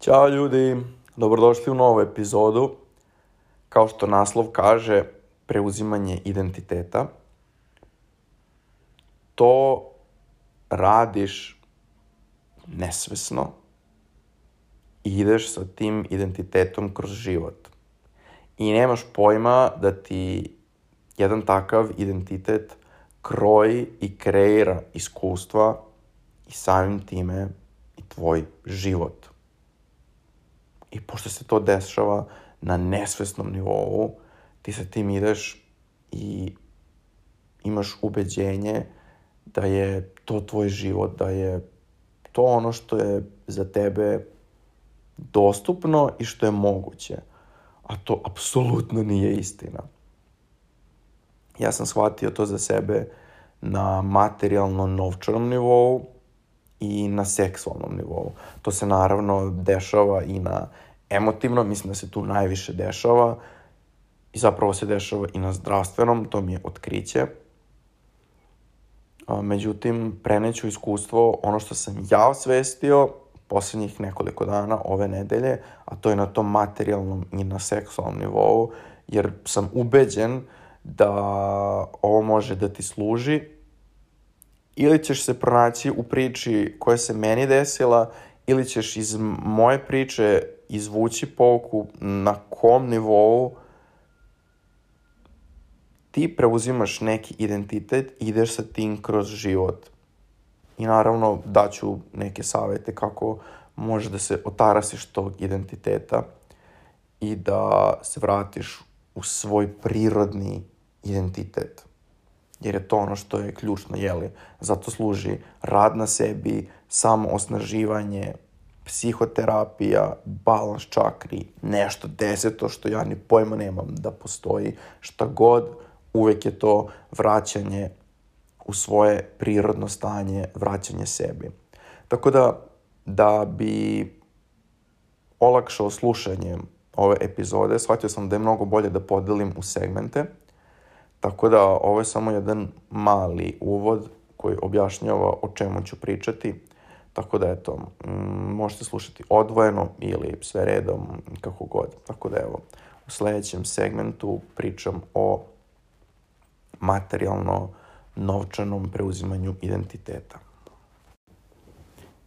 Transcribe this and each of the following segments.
Ćao ljudi, dobrodošli u novu epizodu. Kao što naslov kaže, preuzimanje identiteta. To radiš nesvesno i ideš sa tim identitetom kroz život. I nemaš pojma da ti jedan takav identitet kroji i kreira iskustva i samim time i tvoj život. I pošto se to dešava na nesvesnom nivou, ti sa tim ideš i imaš ubeđenje da je to tvoj život, da je to ono što je za tebe dostupno i što je moguće. A to apsolutno nije istina. Ja sam shvatio to za sebe na materijalno-novčanom nivou i na seksualnom nivou. To se naravno dešava i na emotivnom, mislim da se tu najviše dešava i zapravo se dešava i na zdravstvenom, to mi je otkriće. Međutim, preneću iskustvo, ono što sam ja osvestio poslednjih nekoliko dana ove nedelje, a to je na tom materijalnom i na seksualnom nivou, jer sam ubeđen da ovo može da ti služi ili ćeš se pronaći u priči koja se meni desila ili ćeš iz moje priče izvući pouku na kom nivou ti preuzimaš neki identitet i ideš sa tim kroz život. I naravno daću neke savete kako može da se otarasiš tog identiteta i da se vratiš u svoj prirodni identitet. Jer je to ono što je ključno, jeli? Zato služi rad na sebi, samo osnaživanje, psihoterapija, balans čakri, nešto deseto što ja ni pojma nemam da postoji, šta god, uvek je to vraćanje u svoje prirodno stanje, vraćanje sebi. Tako da, da bi olakšao slušanje ove epizode, shvatio sam da je mnogo bolje da podelim u segmente, tako da ovo je samo jedan mali uvod koji objašnjava o čemu ću pričati, tako da eto, možete slušati odvojeno ili sve redom, kako god. Tako da evo, u sledećem segmentu pričam o materijalno novčanom preuzimanju identiteta.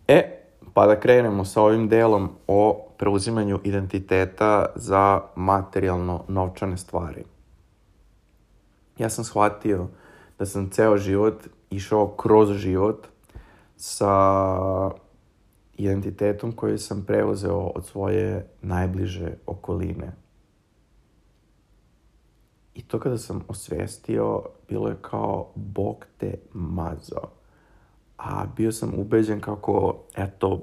E, pa da krenemo sa ovim delom o preuzimanju identiteta za materijalno novčane stvari. Ja sam shvatio da sam ceo život išao kroz život sa identitetom koji sam preuzeo od svoje najbliže okoline. I to kada sam osvestio, bilo je kao Bog te mazao. A bio sam ubeđen kako, eto,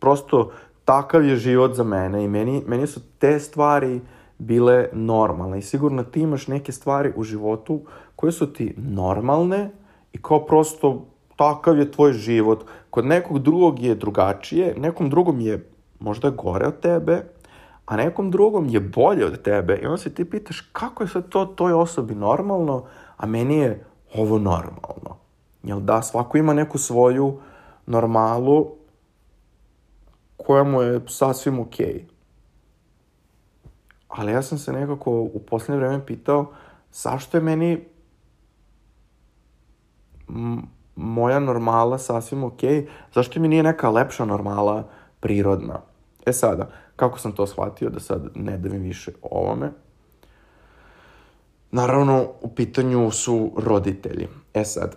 prosto takav je život za mene i meni, meni su te stvari bile normalne. I sigurno ti imaš neke stvari u životu koje su ti normalne i kao prosto takav je tvoj život. Kod nekog drugog je drugačije, nekom drugom je možda gore od tebe, a nekom drugom je bolje od tebe i onda se ti pitaš kako je sad to toj osobi normalno, a meni je ovo normalno. Jel da, svako ima neku svoju normalu koja mu je sasvim okej. Okay. Ali ja sam se nekako u poslednje vreme pitao zašto je meni moja normala sasvim okay, zašto mi nije neka lepša normala prirodna. E sada, kako sam to shvatio, da sad ne davim više ovome. Naravno, u pitanju su roditelji. E sad,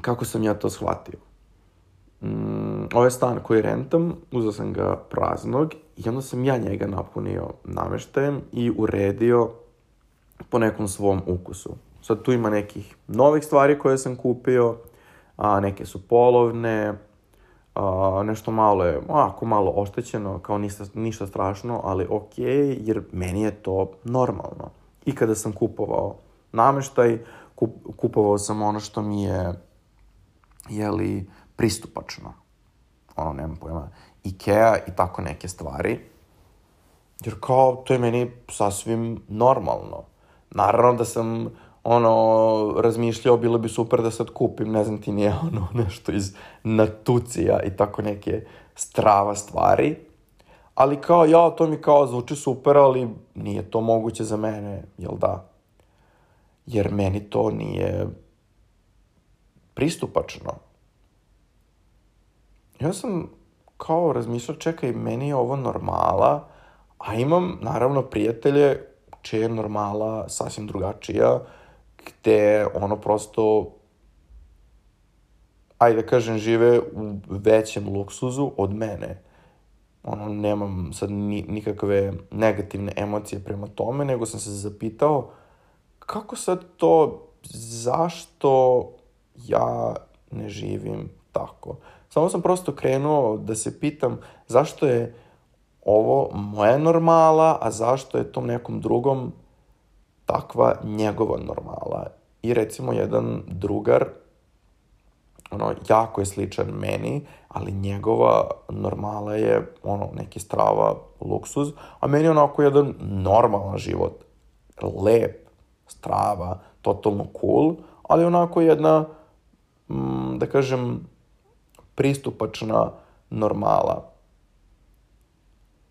kako sam ja to shvatio? Mm, ovaj stan koji rentam, uzao sam ga praznog i onda sam ja njega napunio nameštajem i uredio po nekom svom ukusu. Sad tu ima nekih novih stvari koje sam kupio, a neke su polovne, a, nešto malo je, ako malo oštećeno, kao ništa, ništa strašno, ali ok, jer meni je to normalno. I kada sam kupovao nameštaj, kup, kupovao sam ono što mi je, jeli, pristupačno. Ono, nemam pojma, Ikea i tako neke stvari. Jer kao, to je meni sasvim normalno. Naravno da sam ono, razmišljao, bilo bi super da sad kupim, ne znam ti nije ono, nešto iz natucija i tako neke strava stvari, ali kao, ja, to mi kao zvuči super, ali nije to moguće za mene, jel da? Jer meni to nije pristupačno. Ja sam kao razmišljao, čekaj, meni je ovo normala, a imam, naravno, prijatelje čije je normala sasvim drugačija, gde ono prosto ajde da kažem, žive u većem luksuzu od mene. Ono, nemam sad ni, nikakve negativne emocije prema tome, nego sam se zapitao kako sad to, zašto ja ne živim tako. Samo sam prosto krenuo da se pitam zašto je ovo moja normala, a zašto je tom nekom drugom takva njegova normala. I recimo jedan drugar ono, jako je sličan meni, ali njegova normala je, ono, neki strava luksuz, a meni je onako jedan normalan život. Lep, strava, totalno cool, ali onako jedna, mm, da kažem, pristupačna normala.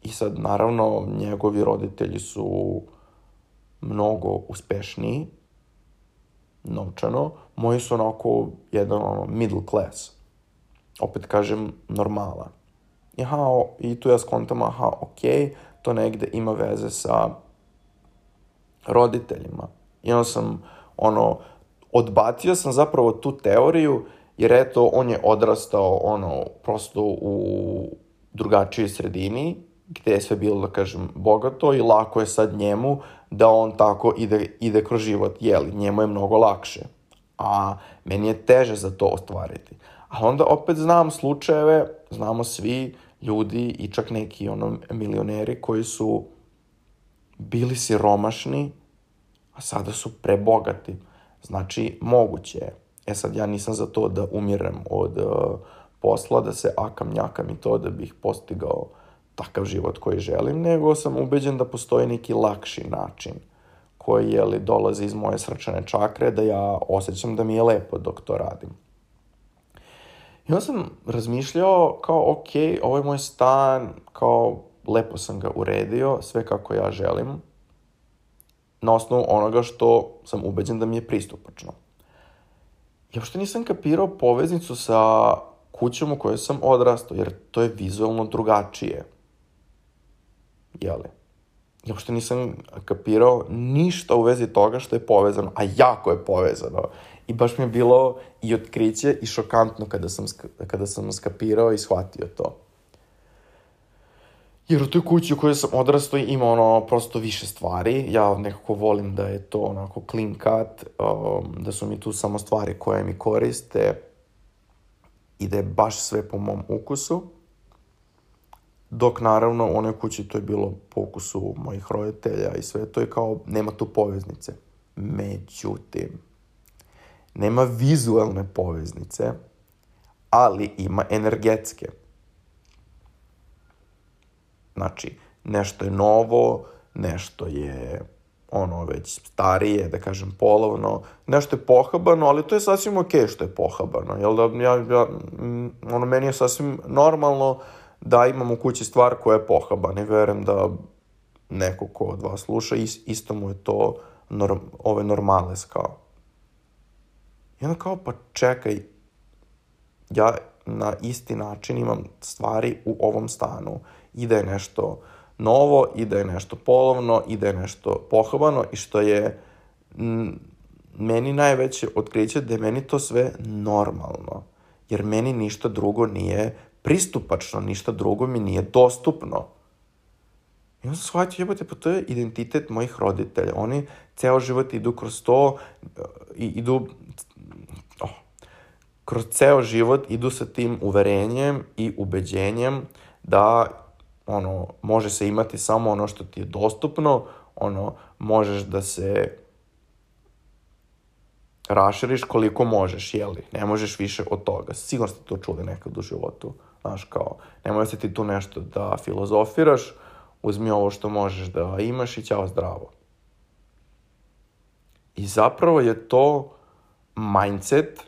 I sad, naravno, njegovi roditelji su mnogo uspešniji, novčano, moji su onako jedan ono, middle class. Opet kažem, normala. I, aha, I tu ja skontam, aha, ok, to negde ima veze sa roditeljima. I onda sam, ono, odbacio sam zapravo tu teoriju, jer eto, on je odrastao, ono, prosto u drugačijoj sredini, gde je sve bilo, da kažem, bogato i lako je sad njemu da on tako ide, ide kroz život, jeli, njemu je mnogo lakše. A meni je teže za to ostvariti. A onda opet znam slučajeve, znamo svi ljudi i čak neki ono milioneri koji su bili siromašni, a sada su prebogati. Znači, moguće je. E sad, ja nisam za to da umirem od uh, posla, da se akam, njakam i to da bih postigao takav život koji želim, nego sam ubeđen da postoji neki lakši način koji je li dolazi iz moje srčane čakre, da ja osjećam da mi je lepo dok to radim. I onda sam razmišljao kao, ok, ovo je moj stan, kao lepo sam ga uredio, sve kako ja želim, na osnovu onoga što sam ubeđen da mi je pristupačno. I uopšte nisam kapirao poveznicu sa kućom u kojoj sam odrastao, jer to je vizualno drugačije jeli. Ja uopšte nisam kapirao ništa u vezi toga što je povezano, a jako je povezano. I baš mi je bilo i otkriće i šokantno kada sam, kada sam skapirao i shvatio to. Jer u toj kući u kojoj sam odrastao ima ono prosto više stvari. Ja nekako volim da je to onako clean cut, um, da su mi tu samo stvari koje mi koriste i da je baš sve po mom ukusu. Dok naravno u onoj kući to je bilo pokusu mojih roditelja i sve to je kao, nema tu poveznice. Međutim, nema vizualne poveznice, ali ima energetske. Znači, nešto je novo, nešto je ono već starije, da kažem polovno, nešto je pohabano, ali to je sasvim okej okay što je pohabano, jel da ja, ja, ono meni je sasvim normalno da imam u kući stvar koja je pohabana i verujem da neko ko od vas sluša, isto mu je to norm, ove normale kao. I onda kao, pa čekaj, ja na isti način imam stvari u ovom stanu i da je nešto novo, i da je nešto polovno, i da je nešto pohabano i što je meni najveće otkriće da je meni to sve normalno. Jer meni ništa drugo nije pristupačno, ništa drugo mi nije dostupno. I onda sam shvatio, jebote, pa to je identitet mojih roditelja. Oni ceo život idu kroz to i idu oh, kroz ceo život idu sa tim uverenjem i ubeđenjem da ono, može se imati samo ono što ti je dostupno, ono, možeš da se raširiš koliko možeš, jeli, ne možeš više od toga. Sigurno ste to čuli nekad u životu. Znaš, kao, nemoj se ti tu nešto da filozofiraš, uzmi ovo što možeš da imaš i ćao zdravo. I zapravo je to mindset,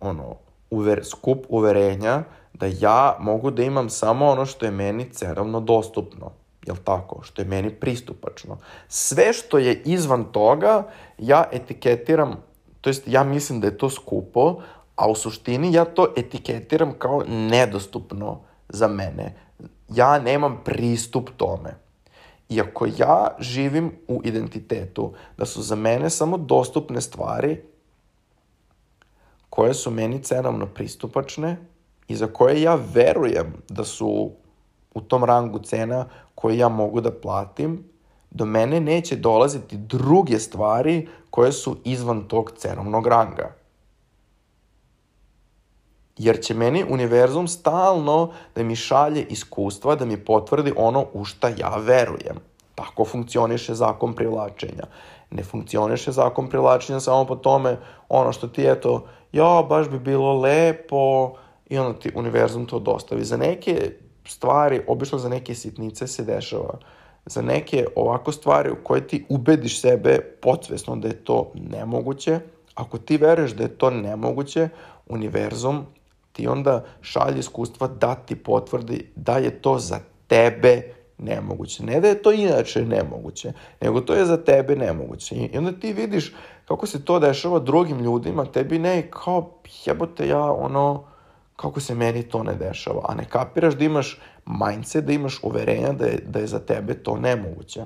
ono, uver, skup uverenja da ja mogu da imam samo ono što je meni cenovno dostupno. Jel tako? Što je meni pristupačno. Sve što je izvan toga, ja etiketiram, to jest ja mislim da je to skupo, a u suštini ja to etiketiram kao nedostupno za mene. Ja nemam pristup tome. Iako ja živim u identitetu da su za mene samo dostupne stvari koje su meni cenovno pristupačne i za koje ja verujem da su u tom rangu cena koje ja mogu da platim, do mene neće dolaziti druge stvari koje su izvan tog cenovnog ranga. Jer će meni univerzum stalno da mi šalje iskustva, da mi potvrdi ono u šta ja verujem. Tako funkcioniše zakon privlačenja. Ne funkcioniše zakon privlačenja samo po tome ono što ti eto, ja, baš bi bilo lepo i onda ti univerzum to dostavi. Za neke stvari, obično za neke sitnice se dešava. Za neke ovako stvari u koje ti ubediš sebe podsvesno da je to nemoguće, ako ti veruješ da je to nemoguće, univerzum ti onda šalje iskustva da ti potvrdi da je to za tebe nemoguće. Ne da je to inače nemoguće, nego to je za tebe nemoguće. I onda ti vidiš kako se to dešava drugim ljudima, tebi ne kao jebote ja ono kako se meni to ne dešava, a ne kapiraš da imaš mindset, da imaš uverenja da je, da je za tebe to nemoguće.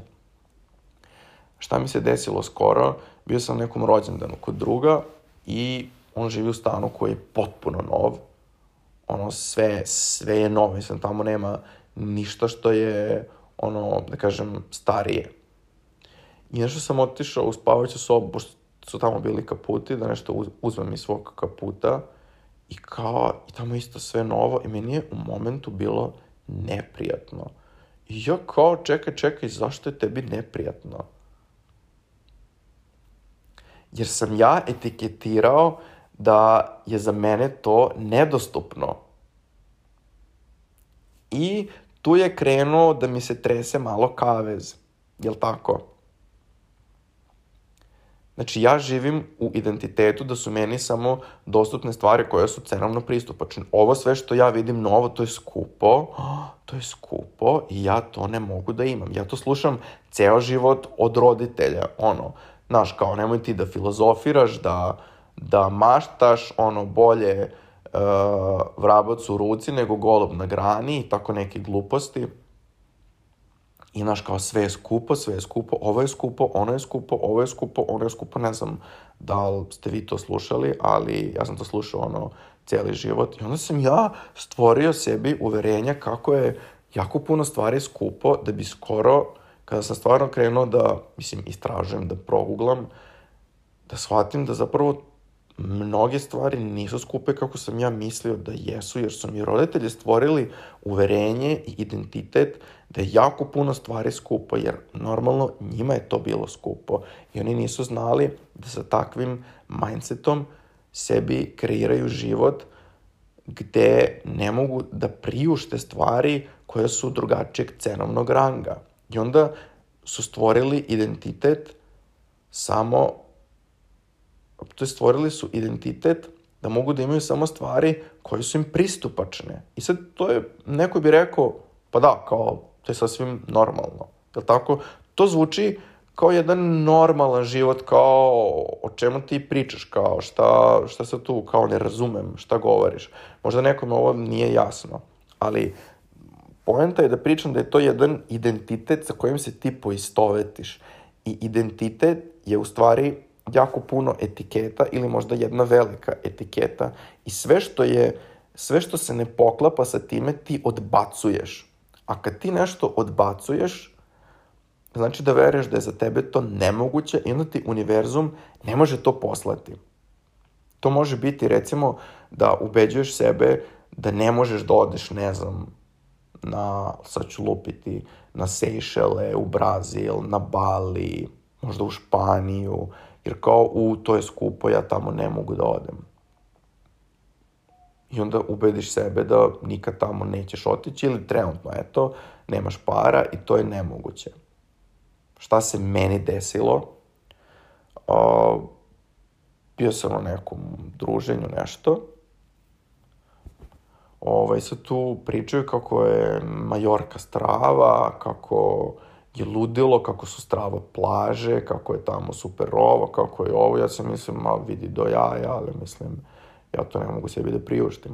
Šta mi se desilo skoro, bio sam na nekom rođendanu kod druga i on živi u stanu koji je potpuno nov, ono sve, sve je novo, mislim tamo nema ništa što je ono, da kažem, starije. I nešto sam otišao u spavaću sobu, pošto su tamo bili kaputi, da nešto uzmem iz svog kaputa i kao, i tamo isto sve novo i meni je u momentu bilo neprijatno. I ja kao, čekaj, čekaj, zašto je tebi neprijatno? Jer sam ja etiketirao da je za mene to nedostupno. I tu je krenuo da mi se trese malo kavez. Jel tako? Znači, ja živim u identitetu da su meni samo dostupne stvari koje su cenovno pristupačne. Ovo sve što ja vidim novo, to je skupo, to je skupo i ja to ne mogu da imam. Ja to slušam ceo život od roditelja, ono, znaš, kao nemoj ti da filozofiraš, da, da maštaš, ono, bolje uh, vrabac u ruci nego golub na grani i tako neke gluposti. I znaš, kao sve je skupo, sve je skupo, ovo je skupo, ono je skupo, ovo je skupo, ono je skupo, ne znam da li ste vi to slušali, ali ja sam to slušao ono cijeli život. I onda sam ja stvorio sebi uverenja kako je jako puno stvari skupo, da bi skoro, kada sam stvarno krenuo da, mislim, istražujem, da proguglam, da shvatim da zapravo mnoge stvari nisu skupe kako sam ja mislio da jesu, jer su mi roditelji stvorili uverenje i identitet da je jako puno stvari skupo, jer normalno njima je to bilo skupo i oni nisu znali da sa takvim mindsetom sebi kreiraju život gde ne mogu da priušte stvari koje su drugačijeg cenovnog ranga. I onda su stvorili identitet samo to je stvorili su identitet da mogu da imaju samo stvari koje su im pristupačne. I sad to je, neko bi rekao, pa da, kao, to je sasvim normalno. Je tako? To zvuči kao jedan normalan život, kao o čemu ti pričaš, kao šta, šta se tu, kao ne razumem, šta govoriš. Možda nekome ovo nije jasno, ali poenta je da pričam da je to jedan identitet sa kojim se ti poistovetiš. I identitet je u stvari jako puno etiketa ili možda jedna velika etiketa i sve što je, sve što se ne poklapa sa time ti odbacuješ. A kad ti nešto odbacuješ, znači da veruješ da je za tebe to nemoguće i onda ti univerzum ne može to poslati. To može biti recimo da ubeđuješ sebe da ne možeš da odeš, ne znam, na, sad ću lupiti, na Sejšele, u Brazil, na Bali, možda u Španiju, jer kao u to je skupo, ja tamo ne mogu da odem. I onda ubediš sebe da nikad tamo nećeš otići ili trenutno, eto, nemaš para i to je nemoguće. Šta se meni desilo? Uh, bio sam na nekom druženju, nešto. ovaj, sad tu pričaju kako je Majorka strava, kako je ludilo, kako su strava plaže, kako je tamo super ovo, kako je ovo. Ja sam mislim, ma vidi do jaja, ali mislim, ja to ne mogu sebi da priuštim.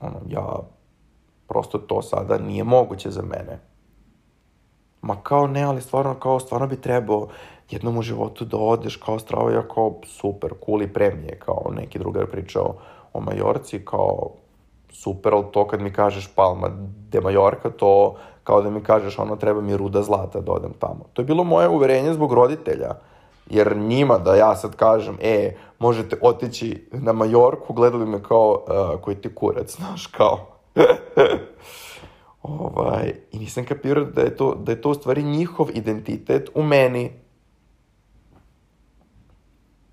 Ono, ja, prosto to sada nije moguće za mene. Ma kao ne, ali stvarno, kao stvarno bi trebao jednom u životu da odeš kao strava, ja kao super, cool i premije, kao neki drugar pričao o Majorci, kao super, ali to kad mi kažeš Palma de Majorka, to kao da mi kažeš ono treba mi ruda zlata da odem tamo. To je bilo moje uverenje zbog roditelja. Jer njima da ja sad kažem, e, možete otići na Majorku, gledali me kao, uh, koji ti kurac, znaš, kao. ovaj, I nisam kapirao da je, to, da je to u stvari njihov identitet u meni.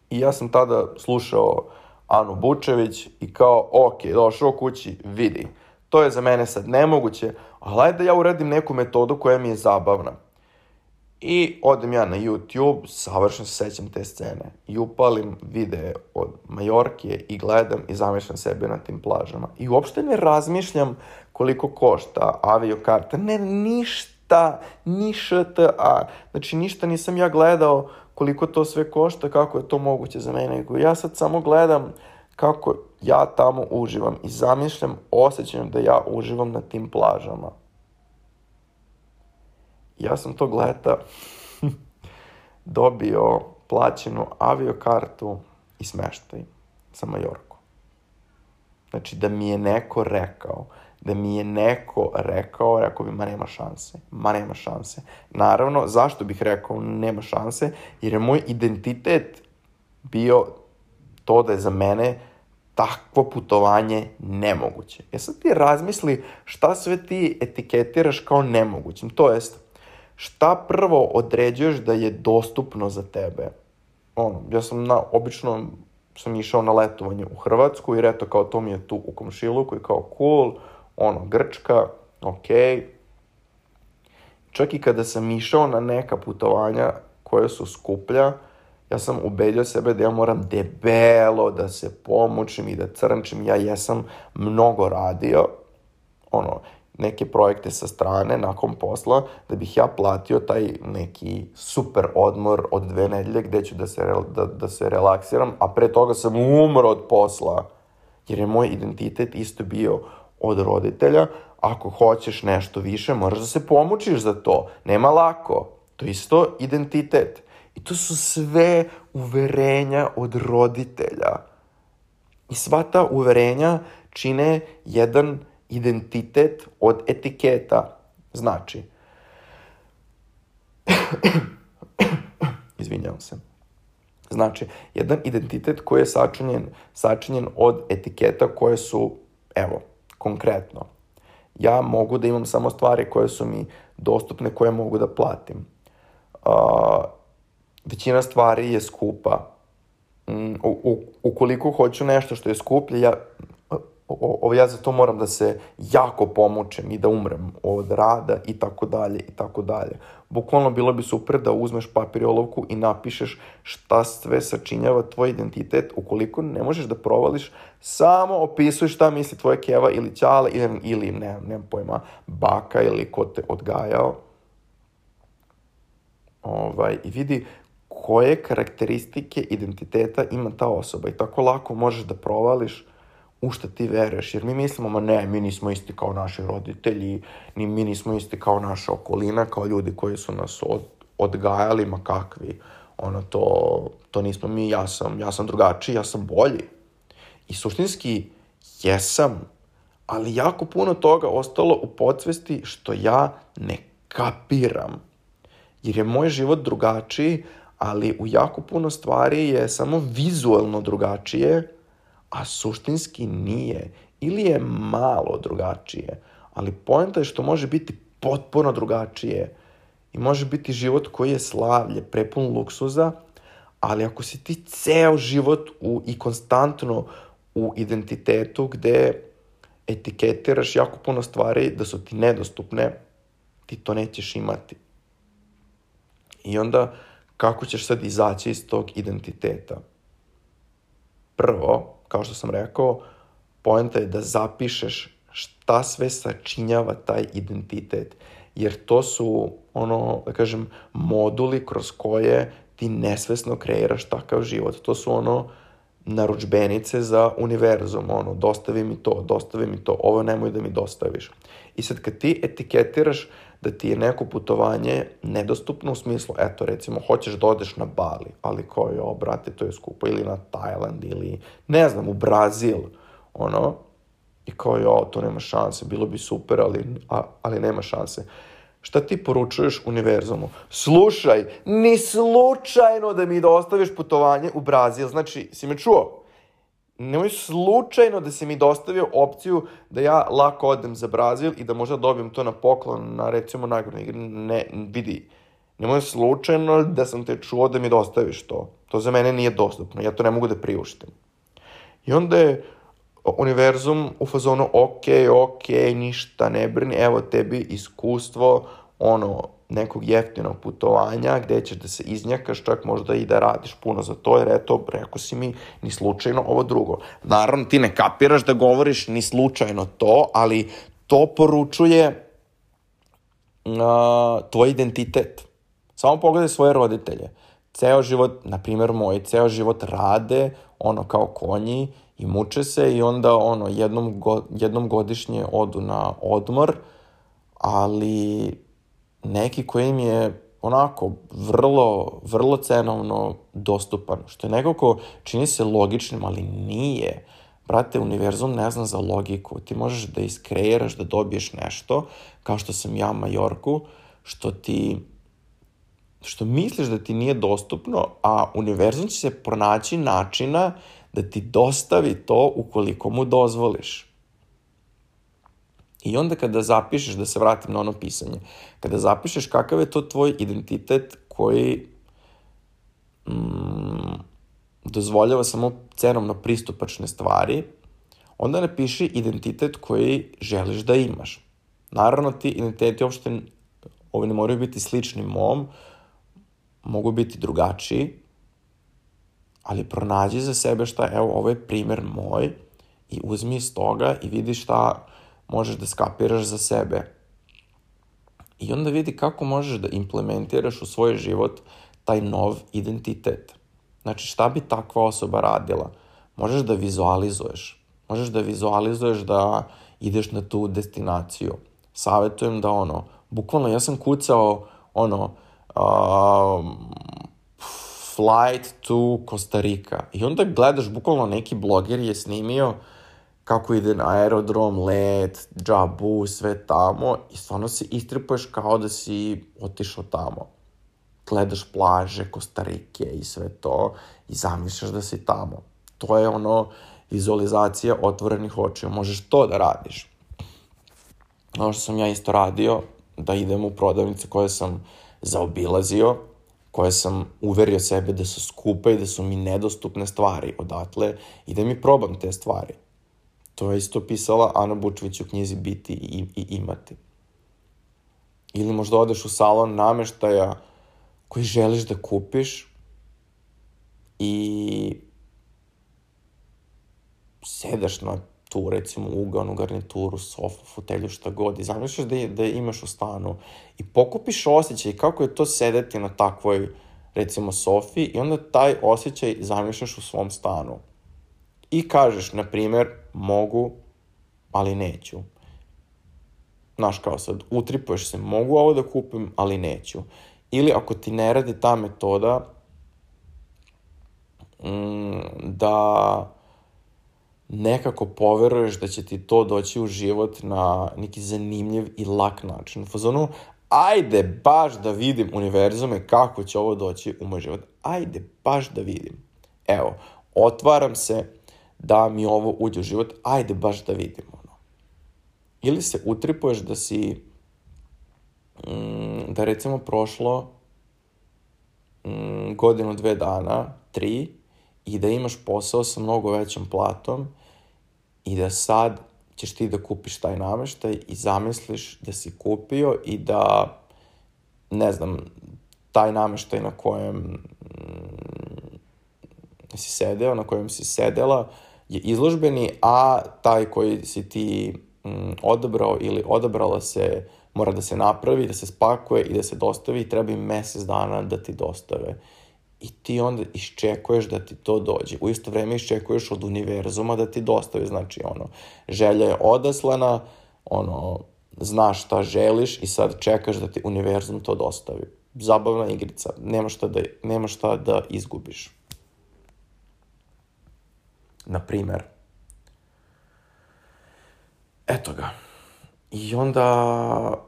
I ja sam tada slušao Anu Bučević i kao, ok, došao kući, vidi, to je za mene sad nemoguće, ali da ja uradim neku metodu koja mi je zabavna. I odem ja na YouTube, savršeno se sećam te scene, i upalim videe od Majorke i gledam i zamišljam sebe na tim plažama. I uopšte ne razmišljam koliko košta aviokarta, ne, ništa, ni šta. Znači, ništa nisam ja gledao koliko to sve košta, kako je to moguće za mene, nego ja sad samo gledam kako ja tamo uživam i zamišljam osjećajem da ja uživam na tim plažama. Ja sam tog leta dobio plaćenu aviokartu i smeštaj sa Majorku. Znači da mi je neko rekao, da mi je neko rekao, rekao bi, ma nema šanse, ma nema šanse. Naravno, zašto bih rekao nema šanse? Jer je moj identitet bio to da je za mene takvo putovanje nemoguće. Ja e sad ti razmisli šta sve ti etiketiraš kao nemogućim. To jest, šta prvo određuješ da je dostupno za tebe? Ono, ja sam na, obično sam išao na letovanje u Hrvatsku i reto kao to mi je tu u komšiluku i kao cool, ono, Grčka, okej. Okay. Čak i kada sam išao na neka putovanja koje su skuplja, ja sam ubedio sebe da ja moram debelo da se pomučim i da crnčim. Ja jesam mnogo radio, ono, neke projekte sa strane nakon posla, da bih ja platio taj neki super odmor od dve nedelje gde ću da se, da, da se relaksiram, a pre toga sam umro od posla, jer je moj identitet isto bio od roditelja, ako hoćeš nešto više, moraš da se pomučiš za to. Nema lako. To je isto identitet. I to su sve uverenja od roditelja. I sva ta uverenja čine jedan identitet od etiketa. Znači, izvinjavam se. Znači, jedan identitet koji je sačinjen, sačinjen od etiketa koje su, evo, konkretno, ja mogu da imam samo stvari koje su mi dostupne, koje mogu da platim. Uh, većina stvari je skupa. Mm, u, u, ukoliko hoću nešto što je skuplje, ja, o, o, ja za to moram da se jako pomučem i da umrem od rada i tako dalje i tako dalje. Bukvalno bilo bi super da uzmeš papir i olovku i napišeš šta sve sačinjava tvoj identitet. Ukoliko ne možeš da provališ, samo opisuj šta misli tvoja keva ili ćala ili, ili ne, nemam pojma, baka ili ko te odgajao. Ovaj, I vidi koje karakteristike identiteta ima ta osoba i tako lako možeš da provališ u šta ti veruješ, jer mi mislimo, ma ne, mi nismo isti kao naši roditelji, ni mi nismo isti kao naša okolina, kao ljudi koji su nas od, odgajali, ma kakvi, ono, to, to nismo mi, ja sam, ja sam drugačiji, ja sam bolji. I suštinski, jesam, ali jako puno toga ostalo u podsvesti što ja ne kapiram. Jer je moj život drugačiji, ali u jako puno stvari je samo vizualno drugačije, a suštinski nije ili je malo drugačije. Ali poenta je što može biti potpuno drugačije i može biti život koji je slavlje, prepun luksuza, ali ako si ti ceo život u, i konstantno u identitetu gde etiketiraš jako puno stvari da su ti nedostupne, ti to nećeš imati. I onda kako ćeš sad izaći iz tog identiteta? Prvo, kao što sam rekao, poenta je da zapišeš šta sve sačinjava taj identitet. Jer to su, ono, da kažem, moduli kroz koje ti nesvesno kreiraš takav život. To su ono naručbenice za univerzum, ono, dostavi mi to, dostavi mi to, ovo nemoj da mi dostaviš. I sad kad ti etiketiraš da ti je neko putovanje nedostupno u smislu, eto recimo, hoćeš da odeš na Bali, ali kao je, brate, to je skupo, ili na Tajland, ili ne znam, u Brazil, ono, i kao jo, to nema šanse, bilo bi super, ali, a, ali nema šanse. Šta ti poručuješ univerzumu? Slušaj, ni slučajno da mi dostaviš putovanje u Brazil. Znači, si me čuo? Nemoj slučajno da si mi dostavio opciju da ja lako odem za Brazil i da možda dobijem to na poklon na recimo nagradnoj igri. Ne, vidi, nemoj slučajno da sam te čuo da mi dostaviš to. To za mene nije dostupno, ja to ne mogu da priuštim. I onda je univerzum u fazonu ok, ok, ništa ne brini, evo tebi iskustvo ono nekog jeftinog putovanja gde ćeš da se iznjakaš, čak možda i da radiš puno za to, jer eto, rekao si mi ni slučajno ovo drugo. Naravno, ti ne kapiraš da govoriš ni slučajno to, ali to poručuje uh, tvoj identitet. Samo pogledaj svoje roditelje. Ceo život, na primjer moj, ceo život rade ono kao konji i muče se i onda ono jednom, go, jednom godišnje odu na odmor, ali neki koji im je onako vrlo, vrlo cenovno dostupan, što je nekako čini se logičnim, ali nije. Brate, univerzum ne zna za logiku. Ti možeš da iskreiraš, da dobiješ nešto, kao što sam ja Majorku, što ti što misliš da ti nije dostupno, a univerzum će se pronaći načina da ti dostavi to ukoliko mu dozvoliš. I onda kada zapišeš, da se vratim na ono pisanje, kada zapišeš kakav je to tvoj identitet koji mm, dozvoljava samo cenovno pristupačne stvari, onda napiši identitet koji želiš da imaš. Naravno, ti identiteti uopšte ovi ne moraju biti slični mom, mogu biti drugačiji, ali pronađi za sebe šta, evo, ovo je primer moj i uzmi iz toga i vidi šta možeš da skapiraš za sebe. I onda vidi kako možeš da implementiraš u svoj život taj nov identitet. Znači, šta bi takva osoba radila? Možeš da vizualizuješ. Možeš da vizualizuješ da ideš na tu destinaciju. Savetujem da ono, bukvalno ja sam kucao ono, um, flight to Costa Rica. I onda gledaš, bukvalno neki bloger je snimio kako ide na aerodrom, let, džabu, sve tamo i stvarno se istripuješ kao da si otišao tamo. Gledaš plaže, Kostarike i sve to i zamišljaš da si tamo. To je ono vizualizacija otvorenih očiju. Možeš to da radiš. Ono što sam ja isto radio, da idem u prodavnice koje sam zaobilazio, koje sam uverio sebe da su skupe i da su mi nedostupne stvari odatle i da mi probam te stvari. To je isto pisala Ana Bučević u knjizi Biti i, i imati. Ili možda odeš u salon nameštaja koji želiš da kupiš i sedaš na tu, recimo, ugaonu garnituru, sofu, fotelju, šta god, i zamišljaš da, je, da imaš u stanu i pokupiš osjećaj kako je to sedeti na takvoj, recimo, sofi i onda taj osjećaj zamišljaš u svom stanu. I kažeš, na primer, mogu, ali neću. Znaš, kao sad, utripuješ se, mogu ovo da kupim, ali neću. Ili ako ti ne radi ta metoda, mm, da nekako poveruješ da će ti to doći u život na neki zanimljiv i lak način. U fazonu, ajde baš da vidim univerzume kako će ovo doći u moj život. Ajde baš da vidim. Evo, otvaram se da mi ovo uđe u život, ajde baš da vidim. Ono. Ili se utripuješ da si, mm, da recimo prošlo mm, godinu, dve dana, tri, i da imaš posao sa mnogo većom platom i da sad ćeš ti da kupiš taj nameštaj i zamisliš da si kupio i da, ne znam, taj nameštaj na kojem mm, si sedeo, na kojem si sedela, je izložbeni, a taj koji si ti mm, odabrao ili odabrala se mora da se napravi, da se spakuje i da se dostavi i treba im mesec dana da ti dostave. I ti onda iščekuješ da ti to dođe. U isto vreme iščekuješ od univerzuma da ti dostavi. Znači, ono, želja je odaslana, ono, znaš šta želiš i sad čekaš da ti univerzum to dostavi. Zabavna igrica. Nema šta da, nema šta da izgubiš. Na primer. Eto ga. I onda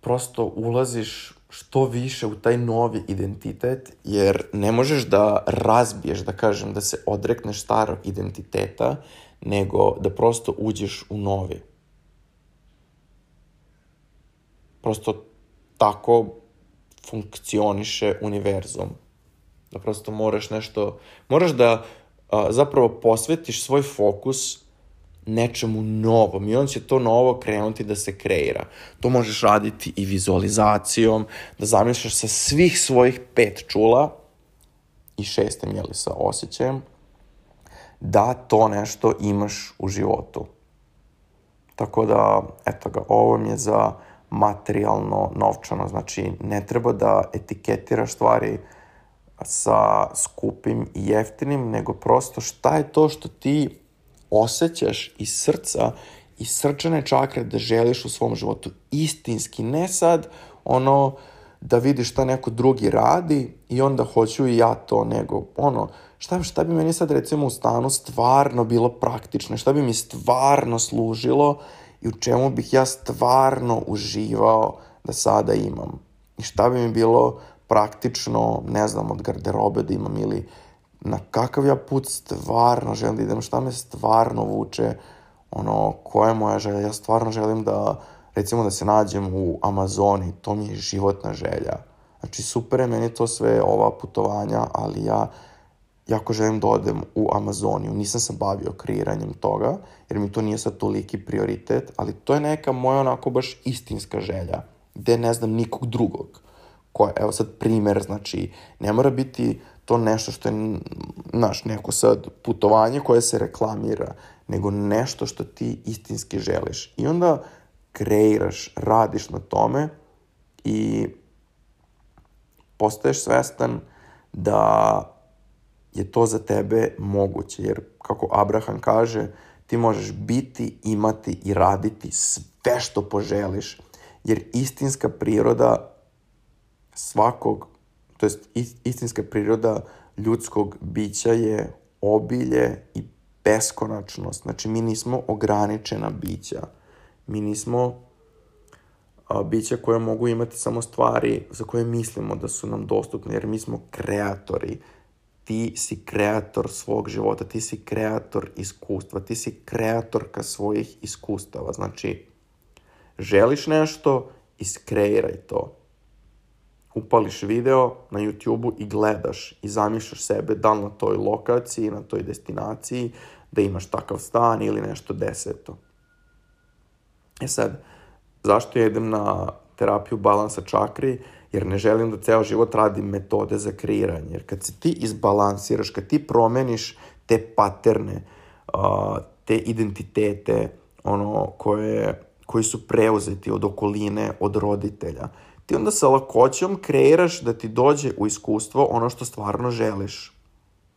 prosto ulaziš što više u taj novi identitet, jer ne možeš da razbiješ, da kažem, da se odrekneš starog identiteta, nego da prosto uđeš u novi. Prosto tako funkcioniše univerzum. Da prosto moraš nešto, moraš da zapravo posvetiš svoj fokus nečemu novom i on će to novo krenuti da se kreira. To možeš raditi i vizualizacijom, da zamišljaš sa svih svojih pet čula i šestem, jeli, sa osjećajem, da to nešto imaš u životu. Tako da, eto ga, ovo mi je za materijalno novčano, znači ne treba da etiketiraš stvari sa skupim i jeftinim, nego prosto šta je to što ti osjećaš iz srca i srčane čakre da želiš u svom životu istinski, ne sad ono da vidiš šta neko drugi radi i onda hoću i ja to, nego ono, šta, šta bi meni sad recimo u stanu stvarno bilo praktično, šta bi mi stvarno služilo i u čemu bih ja stvarno uživao da sada imam. I šta bi mi bilo praktično, ne znam, od garderobe da imam ili na kakav ja put stvarno želim da idem, šta me stvarno vuče, ono, koja je moja želja, ja stvarno želim da, recimo da se nađem u Amazoni, to mi je životna želja. Znači, super je meni to sve, ova putovanja, ali ja jako želim da odem u Amazoniju. Nisam se bavio kreiranjem toga, jer mi to nije sad toliki prioritet, ali to je neka moja onako baš istinska želja, gde ne znam nikog drugog. Ko je, evo sad primer, znači, ne mora biti to nešto što je, znaš, neko sad putovanje koje se reklamira, nego nešto što ti istinski želiš. I onda kreiraš, radiš na tome i postaješ svestan da je to za tebe moguće, jer kako Abraham kaže, ti možeš biti, imati i raditi sve što poželiš, jer istinska priroda svakog to jest istinska priroda ljudskog bića je obilje i beskonačnost. Znači, mi nismo ograničena bića. Mi nismo a, bića koje mogu imati samo stvari za koje mislimo da su nam dostupne, jer mi smo kreatori. Ti si kreator svog života, ti si kreator iskustva, ti si kreatorka svojih iskustava. Znači, želiš nešto, iskreiraj to upališ video na YouTube-u i gledaš i zamišljaš sebe da li na toj lokaciji, na toj destinaciji, da imaš takav stan ili nešto deseto. E sad, zašto ja idem na terapiju balansa čakri? Jer ne želim da ceo život radim metode za kreiranje. Jer kad se ti izbalansiraš, kad ti promeniš te paterne, te identitete, ono, koje, koji su preuzeti od okoline, od roditelja, ti onda sa lakoćom kreiraš da ti dođe u iskustvo ono što stvarno želiš.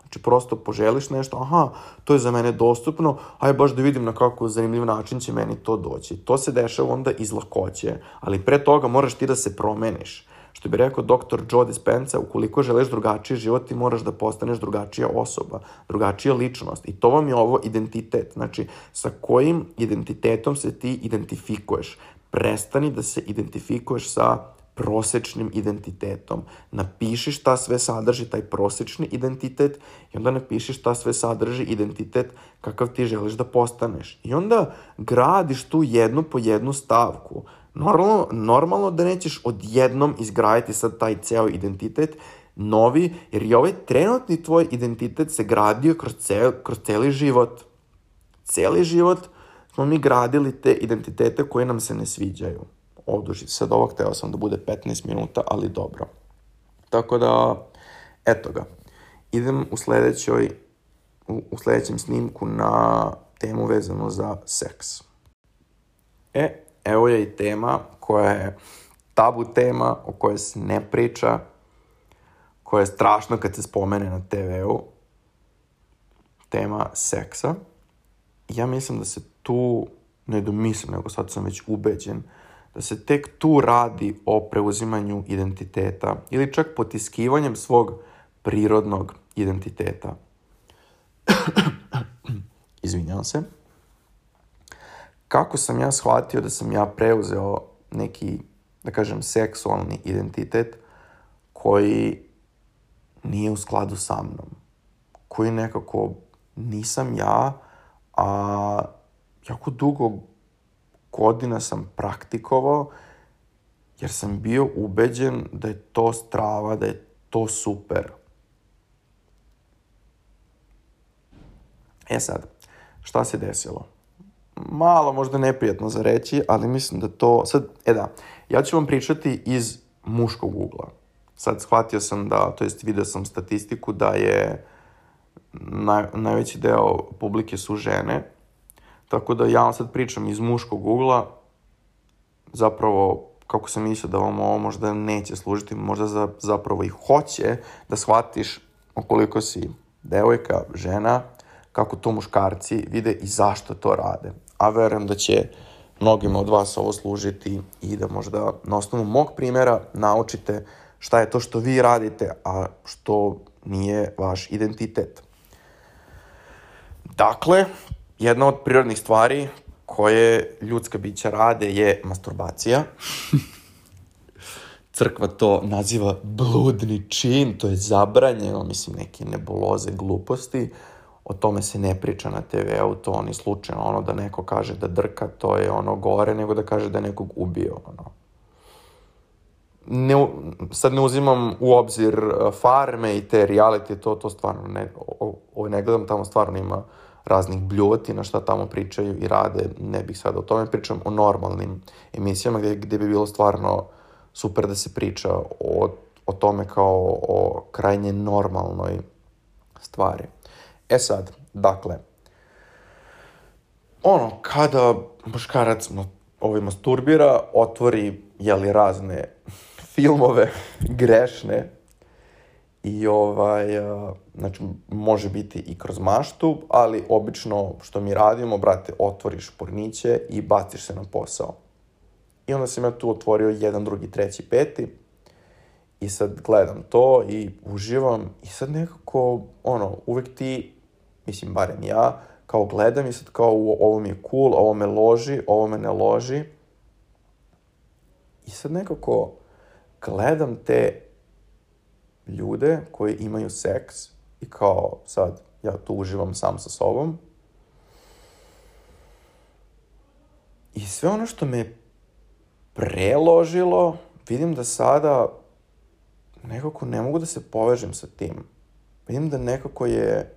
Znači, prosto poželiš nešto, aha, to je za mene dostupno, aj baš da vidim na kako zanimljiv način će meni to doći. To se dešava onda iz lakoće, ali pre toga moraš ti da se promeniš. Što bi rekao doktor Joe Dispenza, ukoliko želiš drugačiji život, ti moraš da postaneš drugačija osoba, drugačija ličnost. I to vam je ovo identitet. Znači, sa kojim identitetom se ti identifikuješ. Prestani da se identifikuješ sa prosečnim identitetom. Napiši šta sve sadrži taj prosečni identitet i onda napiši šta sve sadrži identitet kakav ti želiš da postaneš. I onda gradiš tu jednu po jednu stavku. Normalno, normalno da nećeš odjednom izgraditi sad taj ceo identitet, novi, jer i ovaj trenutni tvoj identitet se gradio kroz, cel, kroz celi život. Celi život smo mi gradili te identitete koje nam se ne sviđaju oduži. Sad ovo hteo sam da bude 15 minuta, ali dobro. Tako da, eto ga. Idem u sledećoj u, u sledećem snimku na temu vezanu za seks. E, evo je i tema koja je tabu tema, o kojoj se ne priča, koja je strašna kad se spomene na TV-u. Tema seksa. Ja mislim da se tu, ne da mislim, nego sad sam već ubeđen, da se tek tu radi o preuzimanju identiteta ili čak potiskivanjem svog prirodnog identiteta. Izvinjavam se. Kako sam ja shvatio da sam ja preuzeo neki, da kažem, seksualni identitet koji nije u skladu sa mnom. Koji nekako nisam ja, a jako dugo godina sam praktikovao jer sam bio ubeđen da je to strava, da je to super. E sad, šta se desilo? Malo možda neprijatno za reći, ali mislim da to... Sad, e da, ja ću vam pričati iz muškog ugla. Sad shvatio sam da, to jest video sam statistiku da je naj, najveći deo publike su žene, tako da ja vam sad pričam iz muškog ugla, zapravo kako sam mislio da vam ovo možda neće služiti, možda za, zapravo i hoće da shvatiš okoliko si devojka, žena, kako to muškarci vide i zašto to rade. A verujem da će mnogima od vas ovo služiti i da možda na osnovu mog primjera naučite šta je to što vi radite, a što nije vaš identitet. Dakle, jedna od prirodnih stvari koje ljudska bića rade je masturbacija. Crkva to naziva bludni čin, to je zabranjeno, mislim, neke nebuloze, gluposti. O tome se ne priča na TV-u, to oni slučajno, ono da neko kaže da drka, to je ono gore nego da kaže da je nekog ubio, ono ne, sad ne uzimam u obzir uh, farme i te reality, to, to stvarno ne, ovo ne gledam, tamo stvarno ima raznih bljuvotina šta tamo pričaju i rade, ne bih sad o tome pričam, o normalnim emisijama gde, gde bi bilo stvarno super da se priča o, o tome kao o krajnje normalnoj stvari. E sad, dakle, ono, kada muškarac ovaj masturbira, otvori, jeli, razne filmove grešne i ovaj, znači, može biti i kroz maštu, ali obično što mi radimo, brate, otvoriš porniće i baciš se na posao. I onda sam ja tu otvorio jedan, drugi, treći, peti i sad gledam to i uživam i sad nekako, ono, uvek ti, mislim, barem ja, kao gledam i sad kao ovo mi je cool, ovo me loži, ovo me ne loži. I sad nekako, gledam te ljude koji imaju seks i kao sad ja tu uživam sam sa sobom i sve ono što me preložilo vidim da sada nekako ne mogu da se povežem sa tim. Vidim da nekako je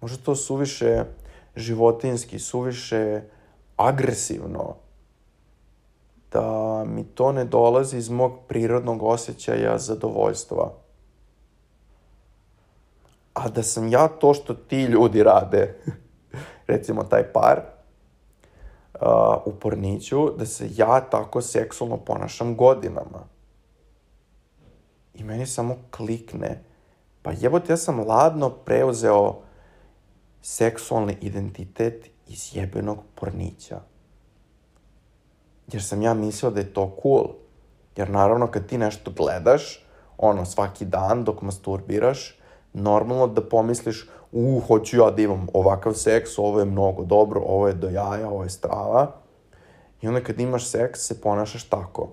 možda to suviše životinski, suviše agresivno da mi to ne dolazi iz mog prirodnog osjećaja zadovoljstva. A da sam ja to što ti ljudi rade, recimo taj par, uh, u porniću, da se ja tako seksualno ponašam godinama. I meni samo klikne. Pa jebote, ja sam ladno preuzeo seksualni identitet iz jebenog pornića jer sam ja mislio da je to cool. Jer naravno kad ti nešto gledaš, ono, svaki dan dok masturbiraš, normalno da pomisliš, u, hoću ja da imam ovakav seks, ovo je mnogo dobro, ovo je do jaja, ovo je strava. I onda kad imaš seks, se ponašaš tako.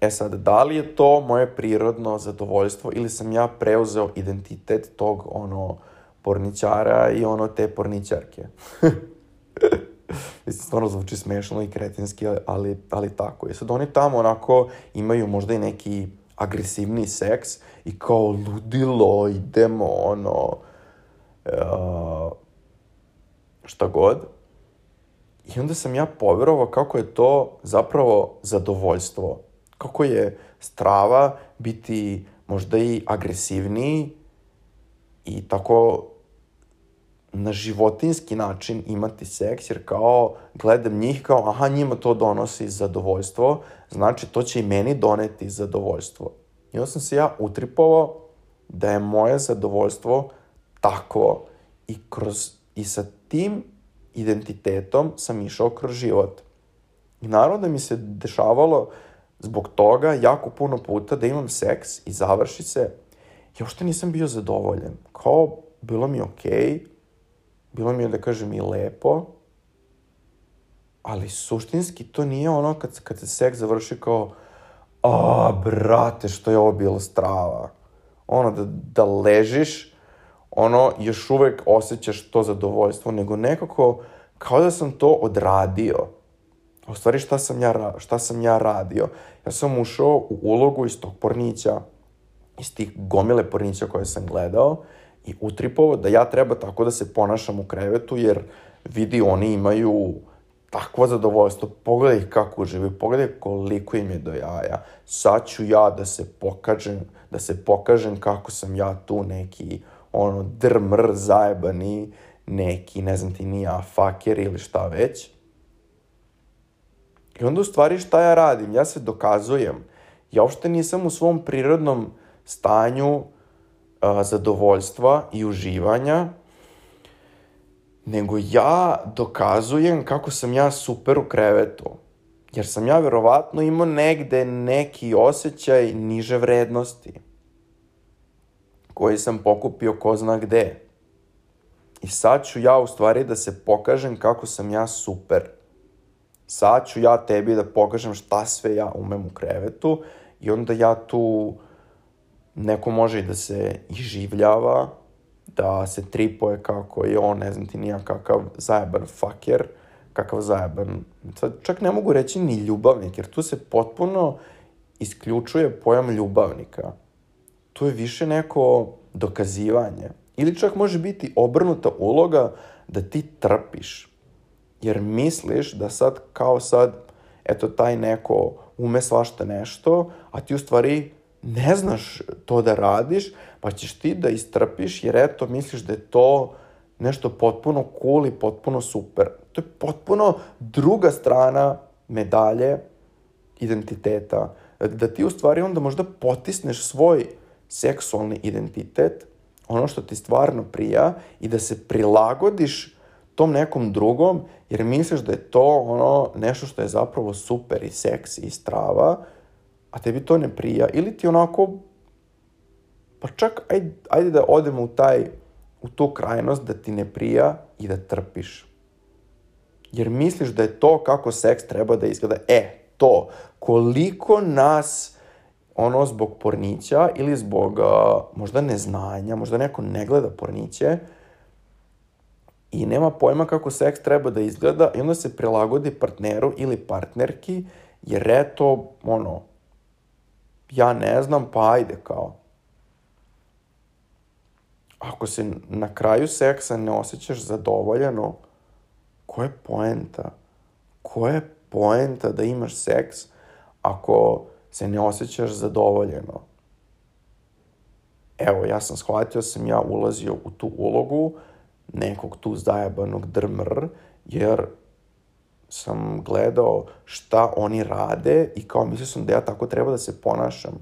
E sad, da li je to moje prirodno zadovoljstvo ili sam ja preuzeo identitet tog, ono, porničara i ono, te porničarke? Mislim, stvarno zvuči smešno i kretinski, ali, ali tako je. Sad oni tamo onako imaju možda i neki agresivni seks i kao ludilo, idemo, ono, uh, šta god. I onda sam ja poverovao kako je to zapravo zadovoljstvo. Kako je strava biti možda i agresivniji i tako na životinski način imati seks, jer kao gledam njih kao, aha, njima to donosi zadovoljstvo, znači to će i meni doneti zadovoljstvo. I onda sam se ja utripovao da je moje zadovoljstvo takvo i, kroz, i sa tim identitetom sam išao kroz život. I naravno da mi se dešavalo zbog toga jako puno puta da imam seks i završi se i uopšte nisam bio zadovoljen. Kao, bilo mi okej, okay, bilo mi je, da kažem, i lepo, ali suštinski to nije ono kad, kad se seks završi kao a, brate, što je ovo bilo strava. Ono, da, da ležiš, ono, još uvek osjećaš to zadovoljstvo, nego nekako, kao da sam to odradio. U stvari, šta sam ja, šta sam ja radio? Ja sam ušao u ulogu iz tog pornića, iz tih gomile pornića koje sam gledao i utripovao da ja treba tako da se ponašam u krevetu, jer vidi, oni imaju takvo zadovoljstvo, pogledaj kako uživaju, pogledaj koliko im je do jaja. Sad ću ja da se pokažem, da se pokažem kako sam ja tu neki, ono, drmr, zajebani, neki, ne znam ti, nija, faker ili šta već. I onda u stvari šta ja radim? Ja se dokazujem. Ja uopšte nisam u svom prirodnom stanju zadovoljstva i uživanja, nego ja dokazujem kako sam ja super u krevetu. Jer sam ja verovatno imao negde neki osjećaj niže vrednosti koji sam pokupio ko zna gde. I sad ću ja u stvari da se pokažem kako sam ja super. Sad ću ja tebi da pokažem šta sve ja umem u krevetu i onda ja tu neko može i da se iživljava, da se tripoje kako je on, ne znam ti nija kakav zajeban faker, kakav zajeban, sad čak ne mogu reći ni ljubavnik, jer tu se potpuno isključuje pojam ljubavnika. Tu je više neko dokazivanje. Ili čak može biti obrnuta uloga da ti trpiš. Jer misliš da sad kao sad, eto taj neko ume svašta nešto, a ti u stvari ne znaš to da radiš, pa ćeš ti da istrpiš jer eto misliš da je to nešto potpuno cool i potpuno super. To je potpuno druga strana medalje identiteta. Da ti u stvari onda možda potisneš svoj seksualni identitet, ono što ti stvarno prija i da se prilagodiš tom nekom drugom jer misliš da je to ono nešto što je zapravo super i seksi i strava a tebi to ne prija, ili ti onako, pa čak, ajde, ajde da odemo u taj, u tu krajnost da ti ne prija i da trpiš. Jer misliš da je to kako seks treba da izgleda. E, to, koliko nas ono zbog pornića ili zbog uh, možda neznanja, možda neko ne gleda porniće i nema pojma kako seks treba da izgleda i onda se prilagodi partneru ili partnerki jer eto, ono, ja ne znam, pa ajde kao. Ako se na kraju seksa ne osjećaš zadovoljeno, ko je poenta? Ko je poenta da imaš seks ako se ne osjećaš zadovoljeno? Evo, ja sam shvatio, sam ja ulazio u tu ulogu nekog tu zajebanog drmr, jer sam gledao šta oni rade i kao mislio sam da ja tako treba da se ponašam.